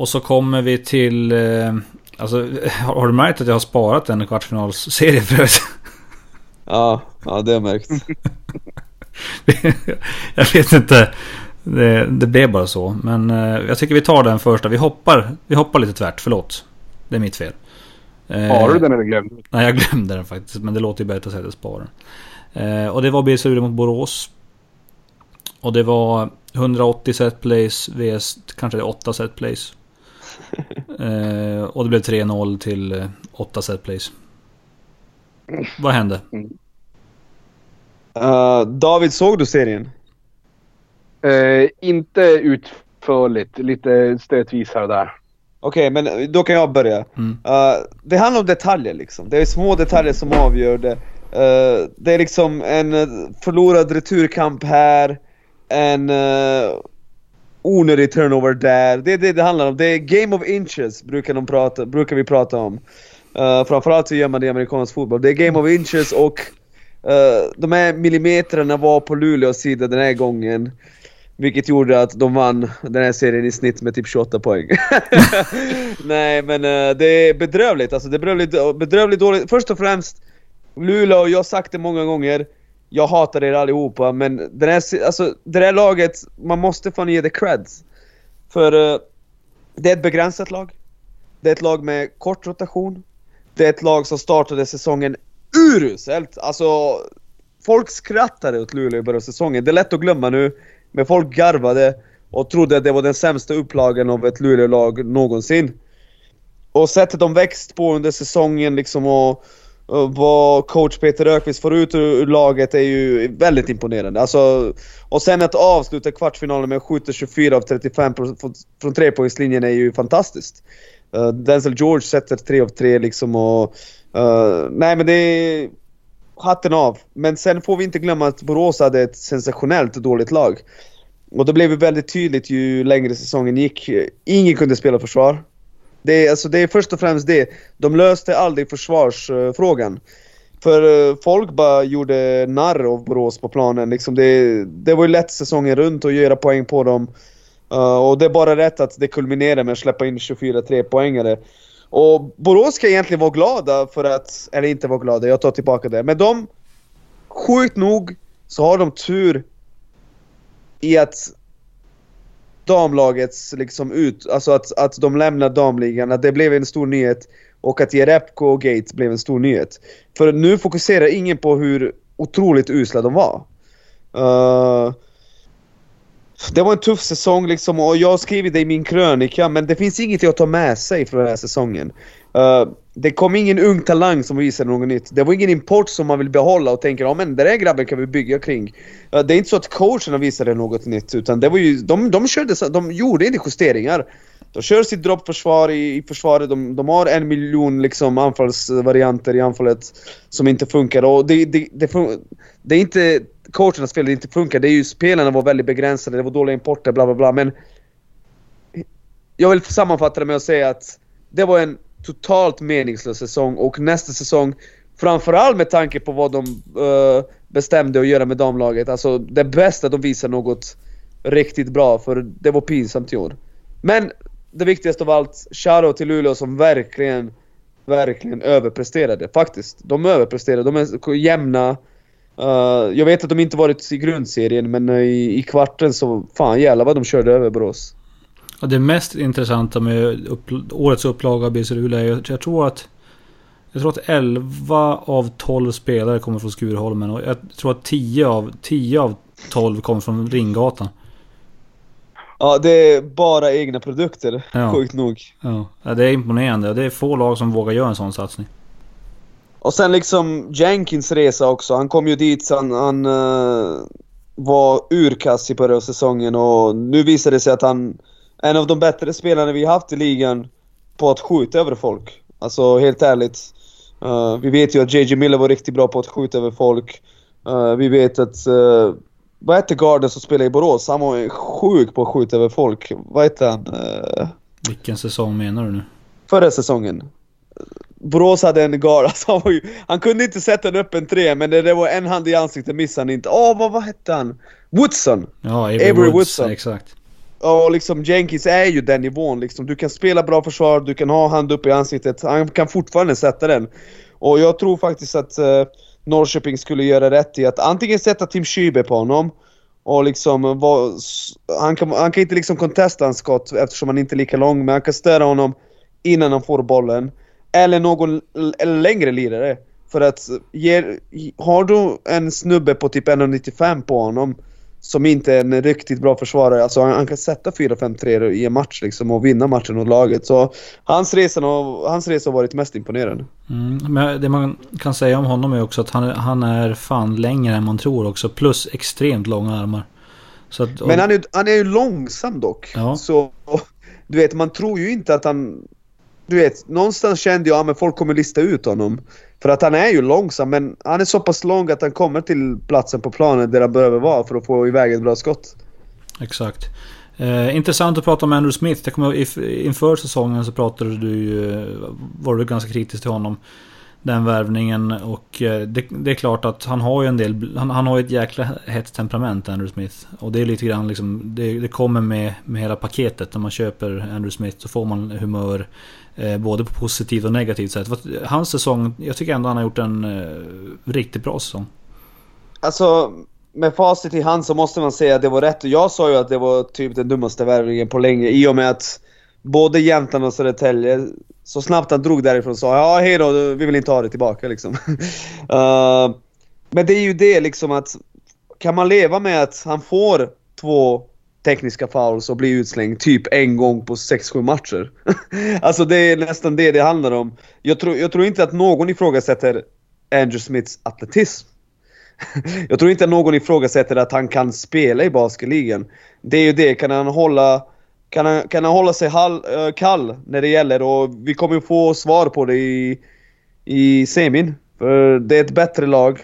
Och så kommer vi till... Eh, alltså, har, har du märkt att jag har sparat en kvartsfinalsserie för övrigt? Ja, ja det har jag märkt. jag vet inte. Det, det blev bara så. Men eh, jag tycker vi tar den första. Vi hoppar, vi hoppar lite tvärt, förlåt. Det är mitt fel. Eh, Har du den eller glömde du? Nej, jag glömde den faktiskt. Men det låter ju bättre att säga att jag sparar den. Eh, och det var Luleå mot Borås. Och det var 180 set plays vs kanske 8 set plays. eh, och det blev 3-0 till 8 set plays. Vad hände? Uh, David, såg du serien? Uh, inte utförligt, lite stötvis här och där. Okej, okay, men då kan jag börja. Mm. Uh, det handlar om detaljer liksom. Det är små detaljer som avgör det. Uh, det är liksom en förlorad returkamp här, en uh, onödig turnover där. Det är det det handlar om. Det är game of inches brukar, de prata, brukar vi prata om. Uh, framförallt så gör man det i amerikansk fotboll. Det är game of inches och uh, de här millimeterna var på Luleås sida den här gången. Vilket gjorde att de vann den här serien i snitt med typ 28 poäng. Nej men uh, det är bedrövligt alltså. Det är bedrövligt, bedrövligt dåligt. Först och främst, Luleå, jag har sagt det många gånger. Jag hatar er allihopa men den här, alltså, det här laget, man måste fan ge det creds. För uh, det är ett begränsat lag. Det är ett lag med kort rotation. Det är ett lag som startade säsongen uruselt. Alltså, folk skrattade åt Luleå i början av säsongen. Det är lätt att glömma nu, men folk garvade och trodde att det var den sämsta upplagan av ett Luleå-lag någonsin. Och sättet de växt på under säsongen liksom och, och vad coach Peter Ökvist får ut ur, laget är ju väldigt imponerande. Alltså, och sen att avsluta kvartsfinalen med att skjuta 24 av 35 från, trepoängslinjen är ju fantastiskt. Uh, Denzel George sätter 3 av 3 liksom och... Uh, nej men det är... Hatten av. Men sen får vi inte glömma att Borås hade ett sensationellt dåligt lag. Och det blev ju väldigt tydligt ju längre säsongen gick. Ingen kunde spela försvar. Det är, alltså, det är först och främst det. De löste aldrig försvarsfrågan. För eh, folk bara gjorde narr av Borås på planen. Liksom det, det var ju lätt säsongen runt att göra poäng på dem. Uh, och det är bara rätt att det kulminerar med att släppa in 24 poängare Och Borås ska egentligen vara glada för att, eller inte vara glada, jag tar tillbaka det. Men de, sjukt nog, så har de tur i att damlagets liksom ut, alltså att, att de lämnar damligan, att det blev en stor nyhet. Och att Jerebko och Gates blev en stor nyhet. För nu fokuserar ingen på hur otroligt usla de var. Uh, det var en tuff säsong liksom och jag har skrivit det i min krönika men det finns inget att ta med sig från den här säsongen. Uh, det kom ingen ung talang som visade något nytt. Det var ingen import som man vill behålla och tänker ja men den där grabben kan vi bygga kring. Det är inte så att coacherna visade något nytt utan det var ju, de, de, körde, de gjorde inte justeringar. De kör sitt droppförsvar i, i försvaret, de, de har en miljon liksom anfallsvarianter i anfallet som inte funkar och det, det, det, det är inte coachernas fel det inte funkar. Det är ju spelarna var väldigt begränsade, det var dåliga importer, bla bla bla. Men jag vill sammanfatta det med att säga att det var en totalt meningslös säsong och nästa säsong, framförallt med tanke på vad de uh, bestämde att göra med damlaget, alltså det bästa de visar något riktigt bra för det var pinsamt i år. Men det viktigaste av allt, shoutout till Luleå som verkligen, verkligen överpresterade. Faktiskt. De överpresterade, de är jämna. Uh, jag vet att de inte varit i grundserien, men i, i kvarten så fan jävlar vad de körde över Borås. Ja, det mest intressanta med upp, årets upplaga av BC Luleå är jag tror att jag tror att 11 av 12 spelare kommer från Skurholmen och jag tror att 10 av, 10 av 12 kommer från Ringgatan. Ja, det är bara egna produkter, ja. sjukt nog. Ja. det är imponerande. Det är få lag som vågar göra en sån satsning. Och sen liksom Jenkins resa också. Han kom ju dit, så han, uh, var urkass i början av säsongen och nu visar det sig att han en av de bättre spelarna vi haft i ligan på att skjuta över folk. Alltså helt ärligt. Uh, vi vet ju att JJ Miller var riktigt bra på att skjuta över folk. Uh, vi vet att... Uh, vad hette garden som spelade i Borås? Han var sjuk på att skjuta över folk. Vad hette han? Vilken säsong menar du nu? Förra säsongen. Borås hade en guard, alltså han, ju, han, kunde inte sätta en öppen tre men det, det var en hand i ansiktet missade han inte. Åh, oh, vad, vad hette han? Woodson! Ja, Avery, Avery Woods, Woodson. exakt. Och liksom Jenkins är ju den nivån liksom. Du kan spela bra försvar, du kan ha hand upp i ansiktet, han kan fortfarande sätta den. Och jag tror faktiskt att uh, Norrköping skulle göra rätt i att antingen sätta Tim Schübe på honom Och liksom, var, han, kan, han kan inte liksom contesta hans skott eftersom han inte är lika lång, men han kan störa honom innan han får bollen. Eller någon eller längre lirare. För att ge, har du en snubbe på typ 1,95 på honom som inte är en riktigt bra försvarare. Alltså han, han kan sätta 4-5-3 i en match liksom och vinna matchen åt laget. Så hans resa, hans resa har varit mest imponerande. Mm, men det man kan säga om honom är också att han, han är fan längre än man tror också. Plus extremt långa armar. Att, och... Men han är, han är ju långsam dock. Ja. Så du vet, man tror ju inte att han... Du vet, någonstans kände jag att folk kommer lista ut honom. För att han är ju långsam, men han är så pass lång att han kommer till platsen på planen där han behöver vara för att få iväg ett bra skott. Exakt. Eh, intressant att prata om Andrew Smith. Jag kommer, inför säsongen så pratade du ju, eh, var du ganska kritisk till honom. Den värvningen och eh, det, det, är klart att han har ju en del, han, han har ju ett jäkla hett temperament Andrew Smith. Och det är lite grann liksom, det, det kommer med, med hela paketet. När man köper Andrew Smith så får man humör Eh, både på positivt och negativt sätt. Hans säsong, jag tycker ändå han har gjort en eh, riktigt bra säsong. Alltså, med facit i hand så måste man säga att det var rätt. Jag sa ju att det var typ den dummaste värvningen på länge i och med att både Jämtland och Södertälje, så snabbt han drog därifrån sa ja hej då, vi vill inte ha det tillbaka liksom. uh, men det är ju det liksom att kan man leva med att han får två tekniska fouls och blir utslängd typ en gång på 6-7 matcher. alltså det är nästan det det handlar om. Jag tror, jag tror inte att någon ifrågasätter Andrew Smiths atletism. jag tror inte att någon ifrågasätter att han kan spela i basketligan. Det är ju det, kan han hålla, kan han, kan han hålla sig hall, eh, kall när det gäller och vi kommer få svar på det i, i semin. För det är ett bättre lag.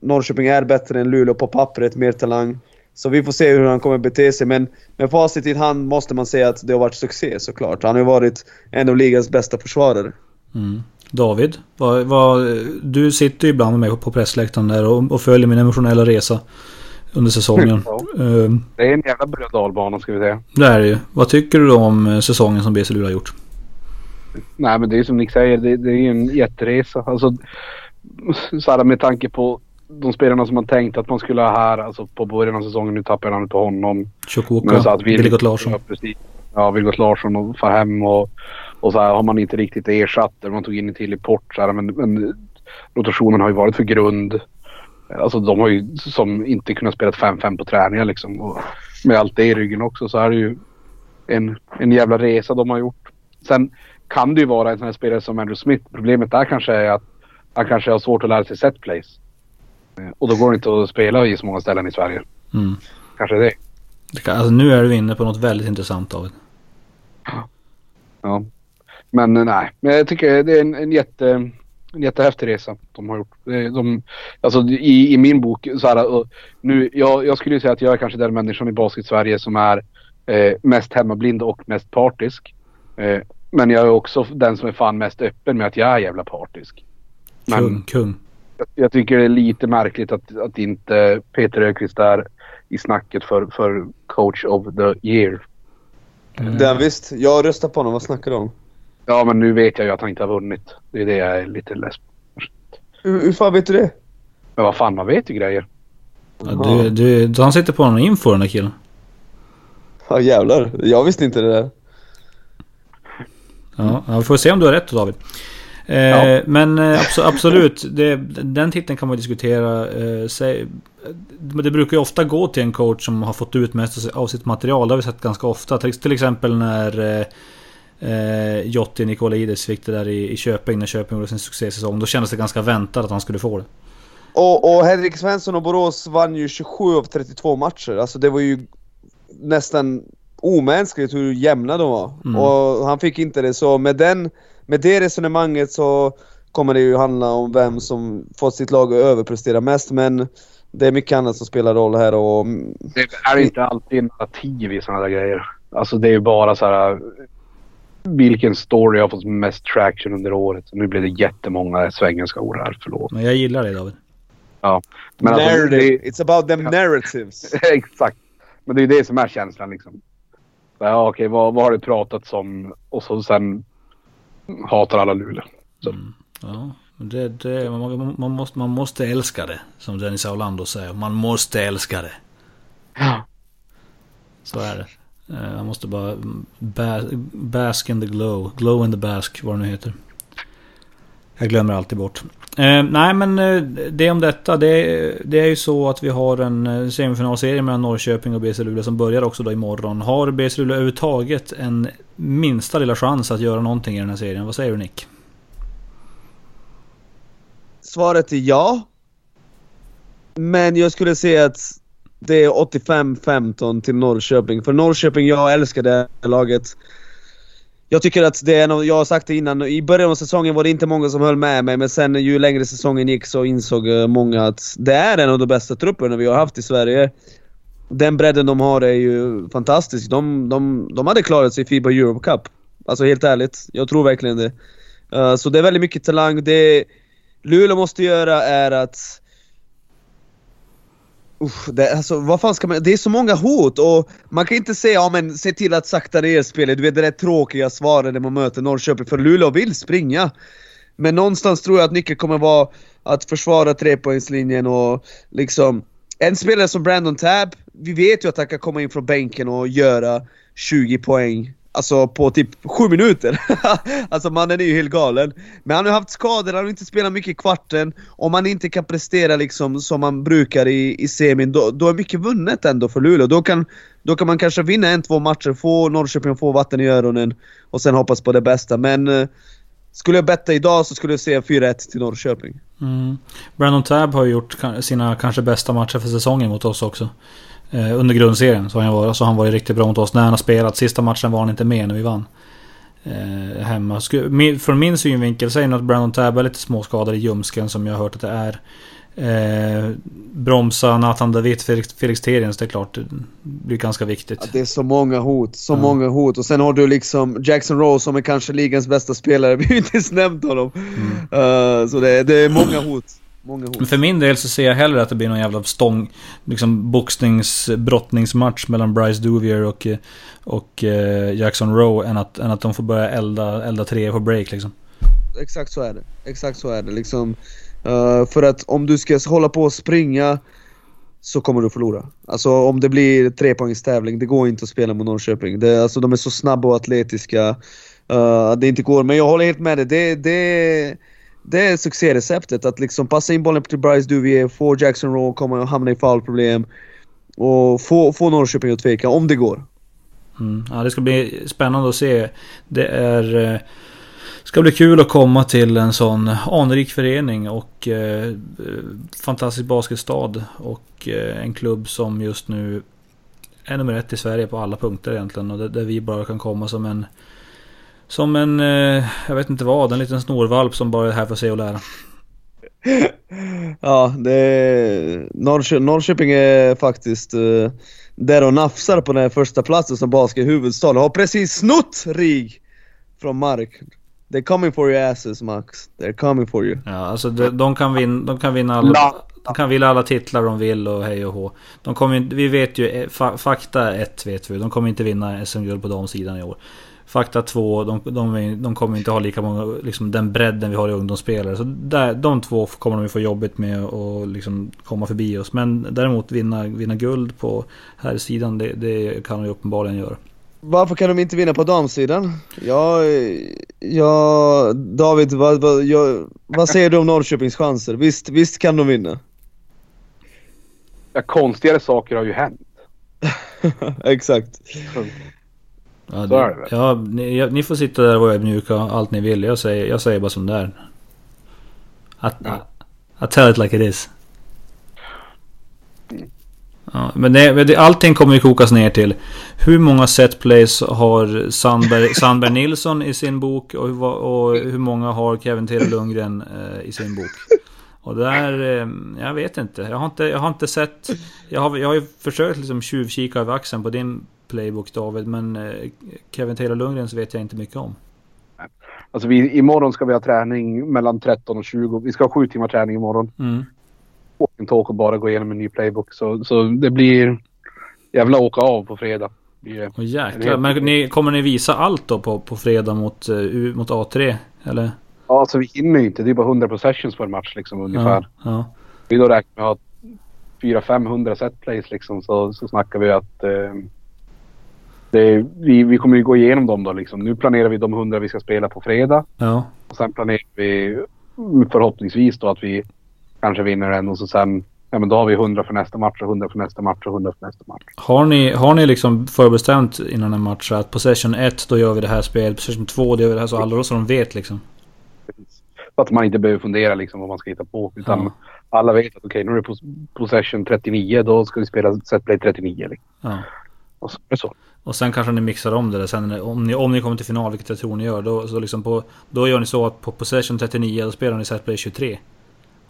Norrköping är bättre än Luleå på pappret, mer talang. Så vi får se hur han kommer bete sig. Men med facit i hand måste man säga att det har varit succé såklart. Han har varit en av ligans bästa försvarare. Mm. David, vad, vad, du sitter ju ibland med mig på pressläktaren där och, och, följer min emotionella resa under säsongen. Ja. Uh, det är en jävla berg dalbana ska vi säga. Det är det ju. Vad tycker du då om eh, säsongen som BC Luleå har gjort? Nej men det är som Nick säger, det, det är ju en jätteresa. Alltså, så här, med tanke på de spelarna som man tänkt att man skulle ha här alltså på början av säsongen. Nu tappar jag namnet på honom. Chukwuka, Vilgot Larsson. Ja, Ja, Vilgot Larsson och Fahem och, och så här har man inte riktigt ersatt det. Man tog in en till i port så här, men, men rotationen har ju varit för grund. Alltså de har ju som inte kunnat spela 5-5 på träningar liksom. Och med allt det i ryggen också så är det ju en, en jävla resa de har gjort. Sen kan det ju vara en sån här spelare som Andrew Smith. Problemet där kanske är att han kanske har svårt att lära sig set plays. Och då går det inte att spela i så många ställen i Sverige. Mm. Kanske det. alltså, nu är du inne på något väldigt intressant David. Ja. Men eh, nej, men jag tycker det är en, en jätte... En jättehäftig resa de har gjort. De, alltså i, i min bok så här, nu, jag, jag skulle säga att jag är kanske den människan i basket-Sverige som är eh, mest hemmablind och mest partisk. Eh, men jag är också den som är fan mest öppen med att jag är jävla partisk. Men, kung, kung jag tycker det är lite märkligt att, att inte Peter Öqvist är i snacket för, för coach of the year. Mm. Det visst. Jag röstar på honom. Vad snackar du om? Ja, men nu vet jag ju att han inte har vunnit. Det är det jag är lite less på. Hur, hur fan vet du det? Men vad fan, man vet ju grejer. Ja, du, du, han sitter på någon info den där killen. Ja jävlar. Jag visste inte det där. Ja, vi får se om du har rätt David. Ja. Eh, men eh, absolut, det, den titeln kan man diskutera. Eh, det brukar ju ofta gå till en coach som har fått ut mest av sitt material. Det har vi sett ganska ofta. Till exempel när eh, Jotti Nikolaides fick det där i, i Köping när Köping gjorde sin succésäsong. Då kändes det ganska väntat att han skulle få det. Och, och Henrik Svensson och Borås vann ju 27 av 32 matcher. Alltså det var ju nästan omänskligt hur jämna de var. Mm. Och han fick inte det, så med den med det resonemanget så kommer det ju handla om vem som fått sitt lag att överprestera mest men det är mycket annat som spelar roll här och... Det är inte alltid narrativ i sådana där grejer. Alltså det är ju bara så här... Vilken story har fått mest traction under året? Nu blir det jättemånga svengelska ord här, förlåt. Men jag gillar det David. Ja. Men alltså, Narrative. Alltså, It's about them narratives. Exakt. Men det är det som är känslan liksom. Ja, okej, vad, vad har det pratats om? Och så sen hatar alla Luleå. Mm. Ja, det, det, man, man, måste, man måste älska det. Som Dennis Aulander säger. Man måste älska det. Ja. Så är det. Eh, han måste bara bas, bask in the glow. Glow in the bask, vad det nu heter. Jag glömmer alltid bort. Eh, nej men eh, det om detta. Det, det är ju så att vi har en eh, semifinalserie mellan Norrköping och BC Luleå som börjar också då imorgon. Har BC Luleå överhuvudtaget en minsta lilla chans att göra någonting i den här serien? Vad säger du Nick? Svaret är ja. Men jag skulle säga att det är 85-15 till Norrköping. För Norrköping, jag älskar det här laget. Jag tycker att det är nog, jag har sagt det innan, i början av säsongen var det inte många som höll med mig men sen ju längre säsongen gick så insåg eh, många att det är en av de bästa trupperna vi har haft i Sverige. Den bredden de har är ju fantastisk. De, de, de hade klarat sig i Fiba Europe Cup. Alltså helt ärligt, jag tror verkligen det. Uh, så det är väldigt mycket talang. Det Luleå måste göra är att Uff, det, alltså, vad fan ska man, det är så många hot och man kan inte säga ja men se till att sakta ner spelet, du vet det där tråkiga svaret när man möter Norrköping, för Luleå vill springa. Men någonstans tror jag att nyckeln kommer vara att försvara trepoängslinjen och liksom En spelare som Brandon Tabb, vi vet ju att han kan komma in från bänken och göra 20 poäng Alltså på typ 7 minuter. alltså mannen är ju helt galen. Men han har haft skador, han har inte spelat mycket i kvarten. Om man inte kan prestera liksom som man brukar i, i semin, då, då är mycket vunnet ändå för Luleå. Då kan, då kan man kanske vinna en, två matcher, få Norrköping att få vatten i öronen och sen hoppas på det bästa. Men eh, skulle jag betta idag så skulle jag säga 4-1 till Norrköping. Mm. Brandon Tabb har ju gjort sina kanske bästa matcher för säsongen mot oss också. Eh, under grundserien så har han varit, så han var ju riktigt bra mot oss när han har spelat. Sista matchen var han inte med när vi vann. Eh, hemma. Från min synvinkel, säger att Brandon Tabb är lite småskadad i ljumsken som jag har hört att det är. Eh, bromsa Nathan David, Felix, Felix Terriens, det är klart. Det blir ganska viktigt. Ja, det är så många hot, så Ja. många hot. Och sen har du liksom Jackson Rose som är kanske ligans bästa spelare, vi har inte ens nämnt honom. Eh, så det, det är många hot. Många hot. för min del så ser jag hellre att det blir någon jävla stång, liksom boxnings, brottningsmatch mellan Bryce Duvier och, eh, och eh, Jackson Rowe än att, än att de får börja elda, elda tre på break liksom. Exakt så är det. Exakt så är det liksom. Eh, för att om du ska hålla på och springa så kommer du förlora. Alltså om det blir trepoängstävling, det går inte att spela mot Norrköping. Det, alltså de är så snabba och atletiska. Uh, det inte går. Men jag håller helt med dig. Det, det, det är succéreceptet. Att liksom passa in bollen till Bryce Duvier, få Jackson Rowe komma och hamna i fallproblem. Och få, få Norrköping att tveka, om det går. Mm. Ja, det ska bli spännande att se. Det är... Eh, ska bli kul att komma till en sån anrik förening och eh, eh, fantastisk basketstad. Och eh, en klubb som just nu är nummer ett i Sverige på alla punkter egentligen. Och där, där vi bara kan komma som en... Som en, eh, jag vet inte vad, en liten snorvalp som bara är här för att se och lära. Ja, det är... Norrkö... Norrköping är faktiskt uh, där och nafsar på den här första platsen som baskethuvudstad. Har precis snott RIG från Mark. They're coming for your asses Max. They're coming for you. Ja, alltså de, de, kan, vinna, de kan vinna alla... De kan vinna alla titlar de vill och hej och hå. De kommer vi vet ju, eh, fa, fakta 1 vet vi, de kommer inte vinna SM-guld på de sidan i år. Fakta 2, de, de, de kommer inte ha lika många, liksom den bredden vi har i ungdomsspelare. Så där, de två kommer de få jobbigt med att liksom komma förbi oss. Men däremot vinna, vinna guld på här sidan, det, det kan de ju uppenbarligen göra. Varför kan de inte vinna på damsidan? Ja, ja David, vad, vad, jag, vad säger du om Norrköpings chanser? Visst, visst kan de vinna? Ja, konstigare saker har ju hänt. Exakt. Ja, Så är det väl. ja ni, ni får sitta där och vara mjuka allt ni vill. Jag säger, jag säger bara som det är. Att, Ja. I tell it like it is. Ja, men det, allting kommer ju kokas ner till hur många set plays har Sandberg, Sandberg Nilsson i sin bok och, hur och hur många har Kevin Tere Lundgren eh, i sin bok. Och det där, eh, jag vet inte. Jag har inte, jag har inte sett... Jag har, jag har ju försökt liksom tjuvkika över axeln på din playbook David, men eh, Kevin Taylor Lundgrens vet jag inte mycket om. Alltså vi, imorgon ska vi ha träning mellan 13 och 20. Vi ska ha sju timmar träning imorgon. Mm. Walking talk och bara gå igenom en ny playbook. Så, så det blir jävla åka av på fredag. Åh jäklar. Men ni, kommer ni visa allt då på, på fredag mot, eh, U- mot A3? Eller? Ja, alltså vi hinner ju inte. Det är bara 100 possessions på en match liksom ungefär. Ja, ja. Vi då räknar med att ha 400-500 setplays liksom så, så snackar vi att eh, det, vi, vi kommer ju gå igenom dem då liksom. Nu planerar vi de 100 vi ska spela på fredag. Ja. Och sen planerar vi förhoppningsvis då att vi kanske vinner en och så sen Ja men då har vi 100 för nästa match och 100 för nästa match och 100 för nästa match. Har ni, har ni liksom förbestämt innan en match att possession 1 då gör vi det här spelet, possession 2 då gör vi det här så alla så de vet liksom? Så att man inte behöver fundera liksom vad man ska hitta på. Utan Ja. alla vet att okej nu är det pos- possession 39 då ska vi spela setplay 39. Liksom. Ja. Och så är det så. Och sen kanske ni mixar om det där sen om ni, om ni kommer till final, vilket jag tror ni gör. Då, så liksom på, då gör ni så att på possession 39 då spelar ni setplay 23.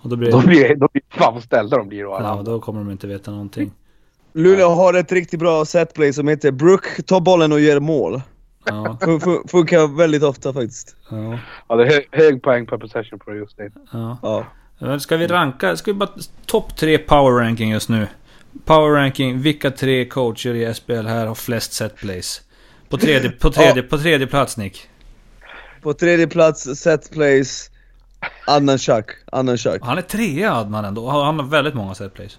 Och då blir Då blir, då blir fan ställda de blir då alla Ja, då kommer de inte veta någonting. Luleå har ett riktigt bra setplay som heter Brook tar bollen och gör mål. Ja, Fun- fun- Funkar väldigt ofta faktiskt. ja, Ja, det är hög, hög poäng per possession på just det. ja. Ja. Ska vi ranka? Ska vi bara... Topp tre power ranking just nu. Power ranking, vilka tre coacher i SPL här har flest setplays? På tredje, på tredje, på tredje plats Nick. På tredje plats setplays Adnan Shak. Adnan Shak. Han är trea Adnan ändå. Han har väldigt många setplays.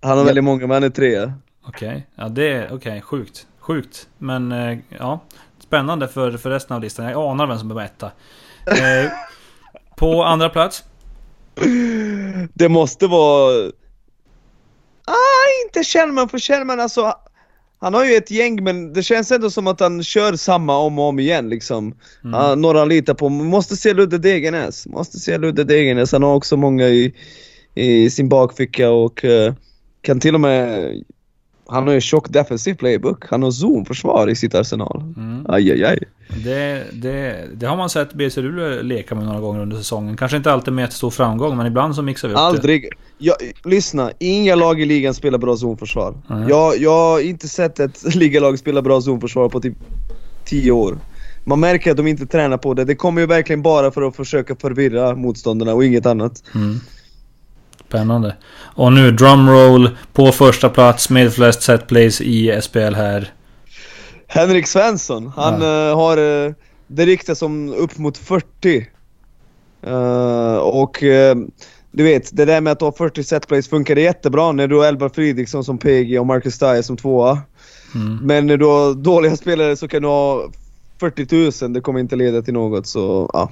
Han har väldigt många men han är trea. Okej, ja det är okej, sjukt. Sjukt. Men eh, ja, spännande för, för resten av listan. Jag anar vem som är etta. Eh, på andra plats. Det måste vara... Ah, inte Kjellman, för Kjellman alltså... Han har ju ett gäng men det känns ändå som att han kör samma om och om igen liksom. Mm. Ah, några han litar på. Måste se Ludde Degenäs. Måste se Ludde Degenäs. Han har också många i, i sin bakficka och eh, kan till och med... Han har ju tjock defensiv playbook. Han har zonförsvar i sitt arsenal. Mm. Aj, aj, aj. Det, det, det har man sett BC Luleå leka med några gånger under säsongen. Kanske inte alltid med jättestor framgång, men ibland så mixar vi upp det. Aldrig. Jag, lyssna, inga lag i ligan spelar bra zonförsvar. Nej. Jag, jag har inte sett ett ligalag spela bra zonförsvar på typ 10 år. Man märker att de inte tränar på det. Det kommer ju verkligen bara för att försöka förvirra motståndarna och inget annat. Mm. Spännande. Och nu drumroll på första plats med flest setplays i SPL här. Henrik Svensson, han eh, har eh, det riktas som upp mot 40. Eh, och du vet, det där med att ha 40 setplays funkar jättebra när du har Elba Fridriksson som PG och Marcus Dyer som tvåa. Mm. Men när du har dåliga spelare så kan du ha 40 000, det kommer inte leda till något så ja.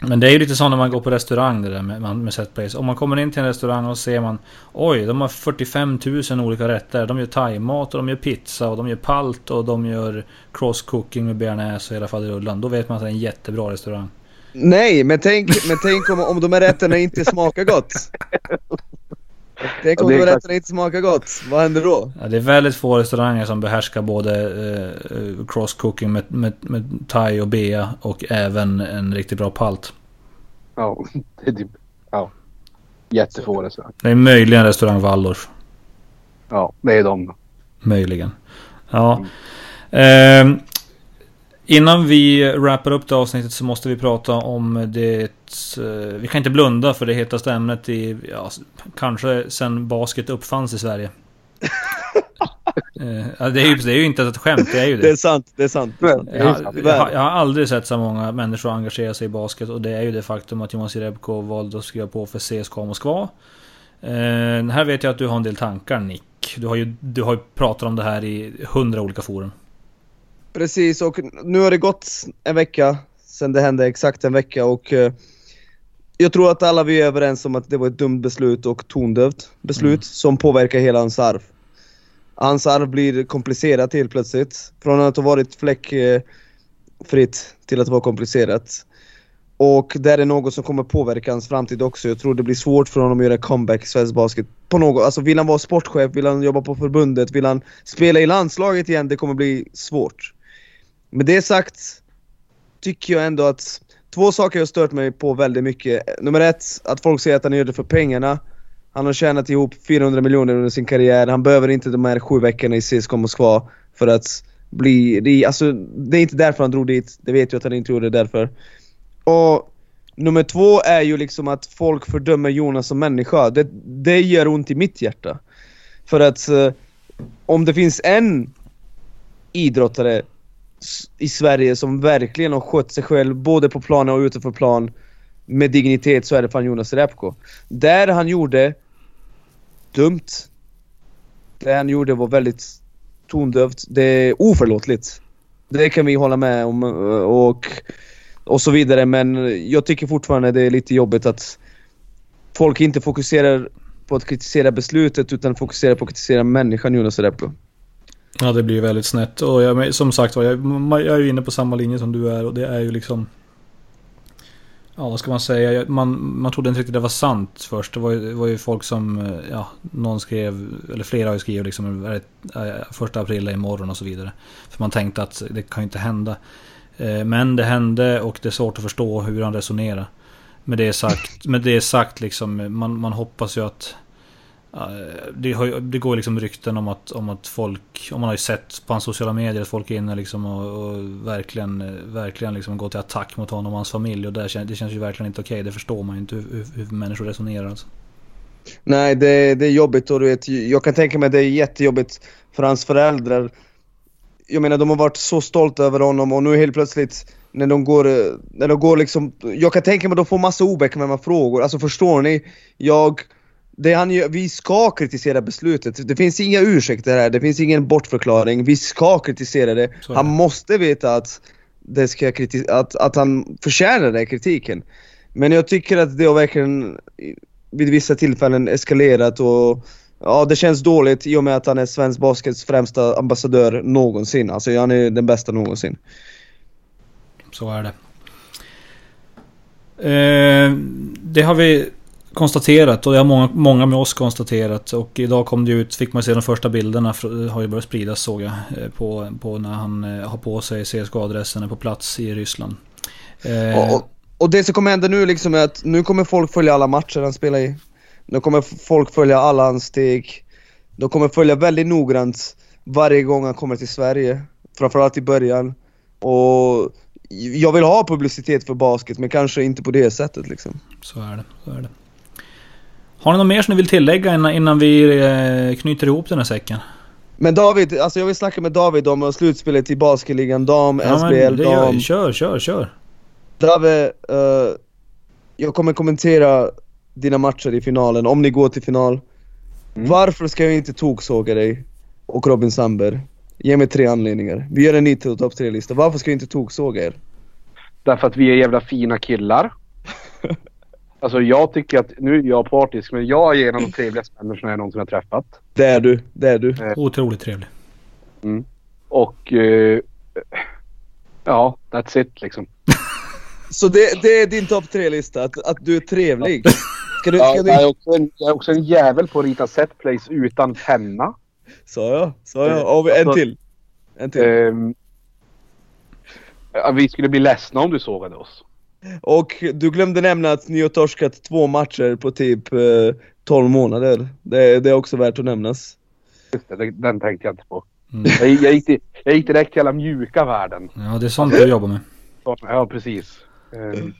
Men det är ju lite så när man går på restaurang det där med, med setplays. Om man kommer in till en restaurang och ser man Oj, de har 45 000 olika rätter. De gör thaimat och de gör pizza och de gör palt och de gör cross-cooking med bearnaise och hela faderullan. Då vet man att det är en jättebra restaurang. Nej, men tänk, men tänk om, om de här rätterna inte smakar gott. Tänk om Ja, det inte smakar gott, vad händer då? Ja, det är väldigt få restauranger som behärskar både eh, cross-cooking med, med, med thai och bea och även en riktigt bra palt. Ja, det är typ... Ja. Jättefå restaurang. Det är möjligen restaurang Waldorf. Ja, det är de. Möjligen. Ja. Ehm, innan vi wrappar upp det avsnittet så måste vi prata om det... eh, vi kan inte blunda för det hetaste ämnet i... Ja, kanske sen basket uppfanns i Sverige. Eh, ja, det, är ju, det är ju inte ett skämt, det är ju Det det. är sant, det är sant. Det är sant. Jag, jag, jag har aldrig sett så många människor engagera sig i basket och det är ju det faktum att Jonas Jerebko valde att skriva på för CSKA Moskva. Eh, här vet jag att du har en del tankar Nick. Du har ju, du har ju pratat om det här i hundra olika forum. Precis, och nu har det gått en vecka sen det hände, exakt en vecka och eh, jag tror att alla vi är överens om att det var ett dumt beslut och tondövt beslut Mm. som påverkar hela hans arv. Hans arv blir komplicerat helt plötsligt. Från att ha varit fläckfritt till att vara komplicerat. Och det är något som kommer påverka hans framtid också. Jag tror det blir svårt för honom att göra comeback i svensk basket. På något, alltså vill han vara sportchef, vill han jobba på förbundet, vill han spela i landslaget igen, det kommer bli svårt. Med det sagt tycker jag ändå att två saker har stört mig på väldigt mycket. Nummer ett, att folk säger att han gör det för pengarna. Han har tjänat ihop 400 miljoner under sin karriär. Han behöver inte de här sju veckorna i CSKA Moskva för att bli rik. Alltså, det är inte därför han drog dit. Det vet jag att han inte gjorde därför. Och nummer två är ju liksom att folk fördömer Jonas som människa. Det, det gör ont i mitt hjärta. För att eh, om det finns en idrottare i Sverige som verkligen har skött sig själv både på planen och utanför plan med dignitet så är det fan Jonas Repko. Där han gjorde dumt. Det han gjorde var väldigt tondövt. Det är oförlåtligt. Det kan vi hålla med om eh, och, och så vidare men jag tycker fortfarande det är lite jobbigt att folk inte fokuserar på att kritisera beslutet utan fokuserar på att kritisera människan Jonas Repko. Ja det blir väldigt snett och jag, som sagt var jag, jag är ju inne på samma linje som du är och det är ju liksom Ja vad ska man säga, man, man trodde inte riktigt det var sant först. Det var ju, det var ju folk som, eh, ja, någon skrev, eller flera har ju skrivit liksom, är det, eh, första april är imorgon och så vidare. För man tänkte att det kan ju inte hända. Eh, men det hände och det är svårt att förstå hur han resonerar. Med det sagt, med det sagt liksom, man, man hoppas ju att... Det, har, det går liksom rykten om att, om att folk, om man har ju sett på hans sociala medier att folk är inne liksom och, och verkligen, verkligen liksom går till attack mot honom och hans familj. Och det, det känns ju verkligen inte okej. Det förstår man ju inte hur, hur människor resonerar alltså. Nej, det, det är jobbigt och du vet, jag kan tänka mig att det är jättejobbigt för hans föräldrar. Jag menar, de har varit så stolta över honom och nu helt plötsligt när de går, när de går liksom, jag kan tänka mig att de får massa obekväma frågor, alltså förstår ni? Jag, det han gör, vi ska kritisera beslutet, det finns inga ursäkter här, det finns ingen bortförklaring, vi ska kritisera det. Han måste veta att, det ska att, att han förtjänar den kritiken. Men jag tycker att det har verkligen vid vissa tillfällen eskalerat och Ja, det känns dåligt i och med att han är svensk baskets främsta ambassadör någonsin. Alltså han är den bästa någonsin. Så är det. Eh, det har vi konstaterat och det har många, många med oss konstaterat. Och idag kom det ut, fick man se de första bilderna, har ju börjat spridas såg jag. Eh, på, på när han eh, har på sig CSKA-adressen på plats i Ryssland. Eh, och, och, det som kommer hända nu liksom är att nu kommer folk följa alla matcher han spelar i. Nu kommer folk följa alla hans steg. De kommer följa väldigt noggrant varje gång han kommer till Sverige. Framförallt i början. Och jag vill ha publicitet för basket men kanske inte på det sättet liksom. Så är det, så är det. Har ni något mer som ni vill tillägga innan, innan vi eh, knyter ihop den här säcken? Men David, alltså jag vill snacka med David om slutspelet i basketligan dam, ja, SBL, dam. Gör, kör, kör, kör. David, uh, jag kommer kommentera dina matcher i finalen, om ni går till final. Mm. Varför ska jag inte toksåga dig och Robin Sandberg? Ge mig tre anledningar. Vi gör en ny topp tre-lista. Varför ska jag inte toksåga er? Därför att vi är jävla fina killar. Alltså jag tycker att, nu är jag partisk, men jag är en av de trevligaste människorna jag någonsin har träffat. Det är du, det är du. Eh. Otroligt trevlig. Mm. Och... Eh, ja, that's it liksom. Så det, det är din topp tre-lista, att, att du är trevlig? Ska du, ska ja, du... jag, är också en, jag är också en jävel på att rita setplays utan penna. Sa jag? Sa jag? Och en alltså, till. En till. Um, vi skulle bli ledsna om du sågade oss. Och du glömde nämna att ni har torskat två matcher på typ eh, 12 månader. Det, det, är också värt att nämnas. Just det, den tänkte jag inte på. Mm. Jag, jag, gick till, jag gick direkt till alla mjuka värden. Ja, det är sånt du jobbar med. Ja, precis. Um,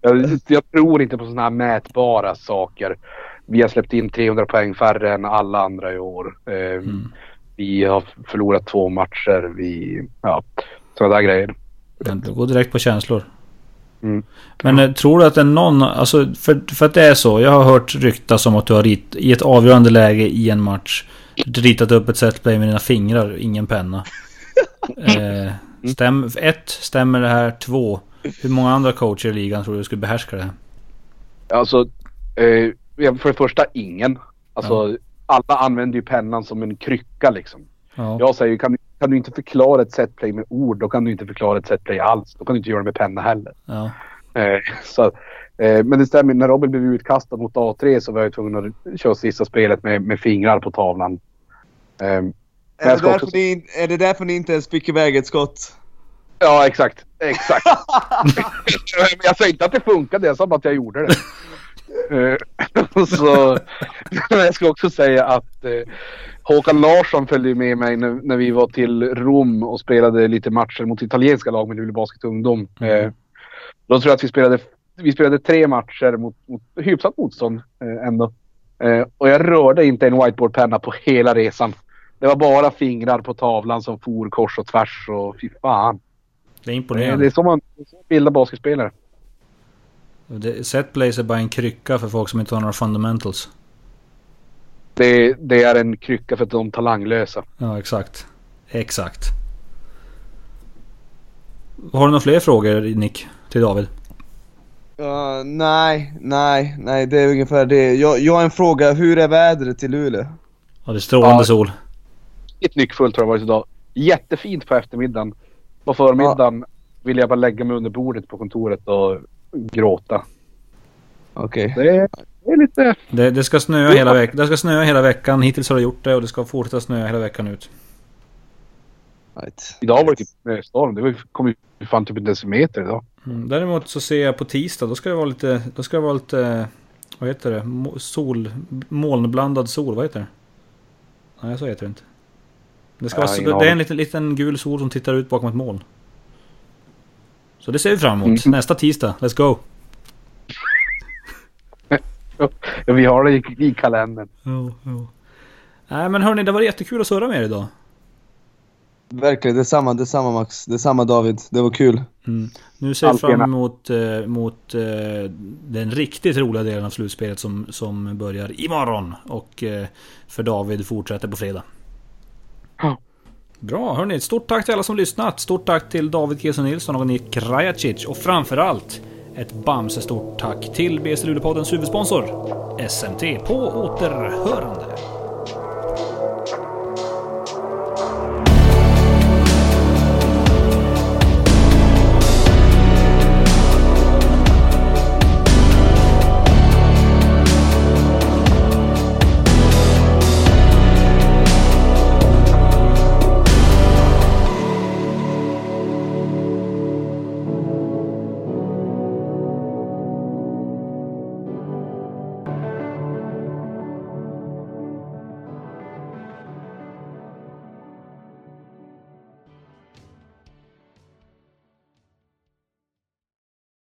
jag, jag, tror inte på sådana här mätbara saker. Vi har släppt in 300 poäng färre än alla andra i år. Um, mm. Vi har förlorat två matcher. Vi, ja, sådana där grejer. Du går direkt på känslor. Mm. Men eh, tror du att det är någon, alltså för, för att det är så. Jag har hört ryktas om att du har rit, i ett avgörande läge i en match ritat upp ett setplay med dina fingrar, ingen penna. eh, stäm, ett, stämmer det här? Två, hur många andra coacher i ligan tror du skulle behärska det här? Alltså, eh, för det första ingen. Alltså, ja. alla använder ju pennan som en krycka liksom. Ja. Jag säger, kan, kan du inte förklara ett setplay med ord, då kan du inte förklara ett setplay alls. Då kan du inte göra det med penna heller. Ja. Eh, så, eh, men det stämmer, när Robin blev utkastad mot A3 så var jag tvungen att köra sista spelet med, med fingrar på tavlan. Eh, är, det därför också... ni, är det därför ni inte ens fick iväg ett skott? Ja, exakt. Exakt. jag sa inte att det funkade, jag sa bara att jag gjorde det. Eh, så, jag ska också säga att eh, Håkan Larsson följde med mig när, när, vi var till Rom och spelade lite matcher mot italienska lag med Luleå Basket Ungdom. Mm. Eh, då tror jag att vi spelade, vi spelade tre matcher mot, mot hyfsat motstånd eh, ändå. Eh, och jag rörde inte en whiteboardpenna på hela resan. Det var bara fingrar på tavlan som for kors och tvärs och fy fan. Det är imponerande. Det är som man bildar basketspelare. Setplays är bara en krycka för folk som inte har några fundamentals. Det, det är en krycka för de talanglösa. Ja, exakt. Exakt. Har du några fler frågor Nick? Till David? Uh, nej, nej, nej det är ungefär det. Jag, jag har en fråga. Hur är vädret i Luleå? Ja, det är strålande Ja. sol. Ett nyckfullt har det varit idag. Jättefint på eftermiddagen. På förmiddagen ville jag bara lägga mig under bordet på kontoret och gråta. Okej. Det är, det är lite... Det, det, ska snöa hela veck- det ska snöa hela veckan. Hittills har det gjort det och det ska fortsätta snöa hela veckan ut. Right. Idag var det typ snöstorm. Det var- kom ju fan typ en decimeter idag. Mm. Däremot så ser jag på tisdag, då ska det vara lite... Då ska det vara lite... Vad heter det? Sol... Molnblandad sol, vad heter det? Nej, så heter det inte. Det, ska Ja, vara, det är en liten, liten gul sol som tittar ut bakom ett moln. Så det ser vi fram emot. Mm. Nästa tisdag. Let's go! Vi har det i, i kalendern. Jo, jo. Nej men hörni, det var jättekul att surra med er idag. Verkligen, detsamma, detsamma Max. Detsamma David. Det var kul. Mm. Nu ser jag Allt fram emot, eh, mot eh, den riktigt roliga delen av slutspelet som, som börjar imorgon. Och eh, för David fortsätter på fredag. Ja. Bra, hörni. Stort tack till alla som lyssnat. Stort tack till David Keso Nilsson och Nick Krajacic. Och framförallt ett Bamse stort tack till BC Luleåpoddens huvudsponsor SMT. På återhörande.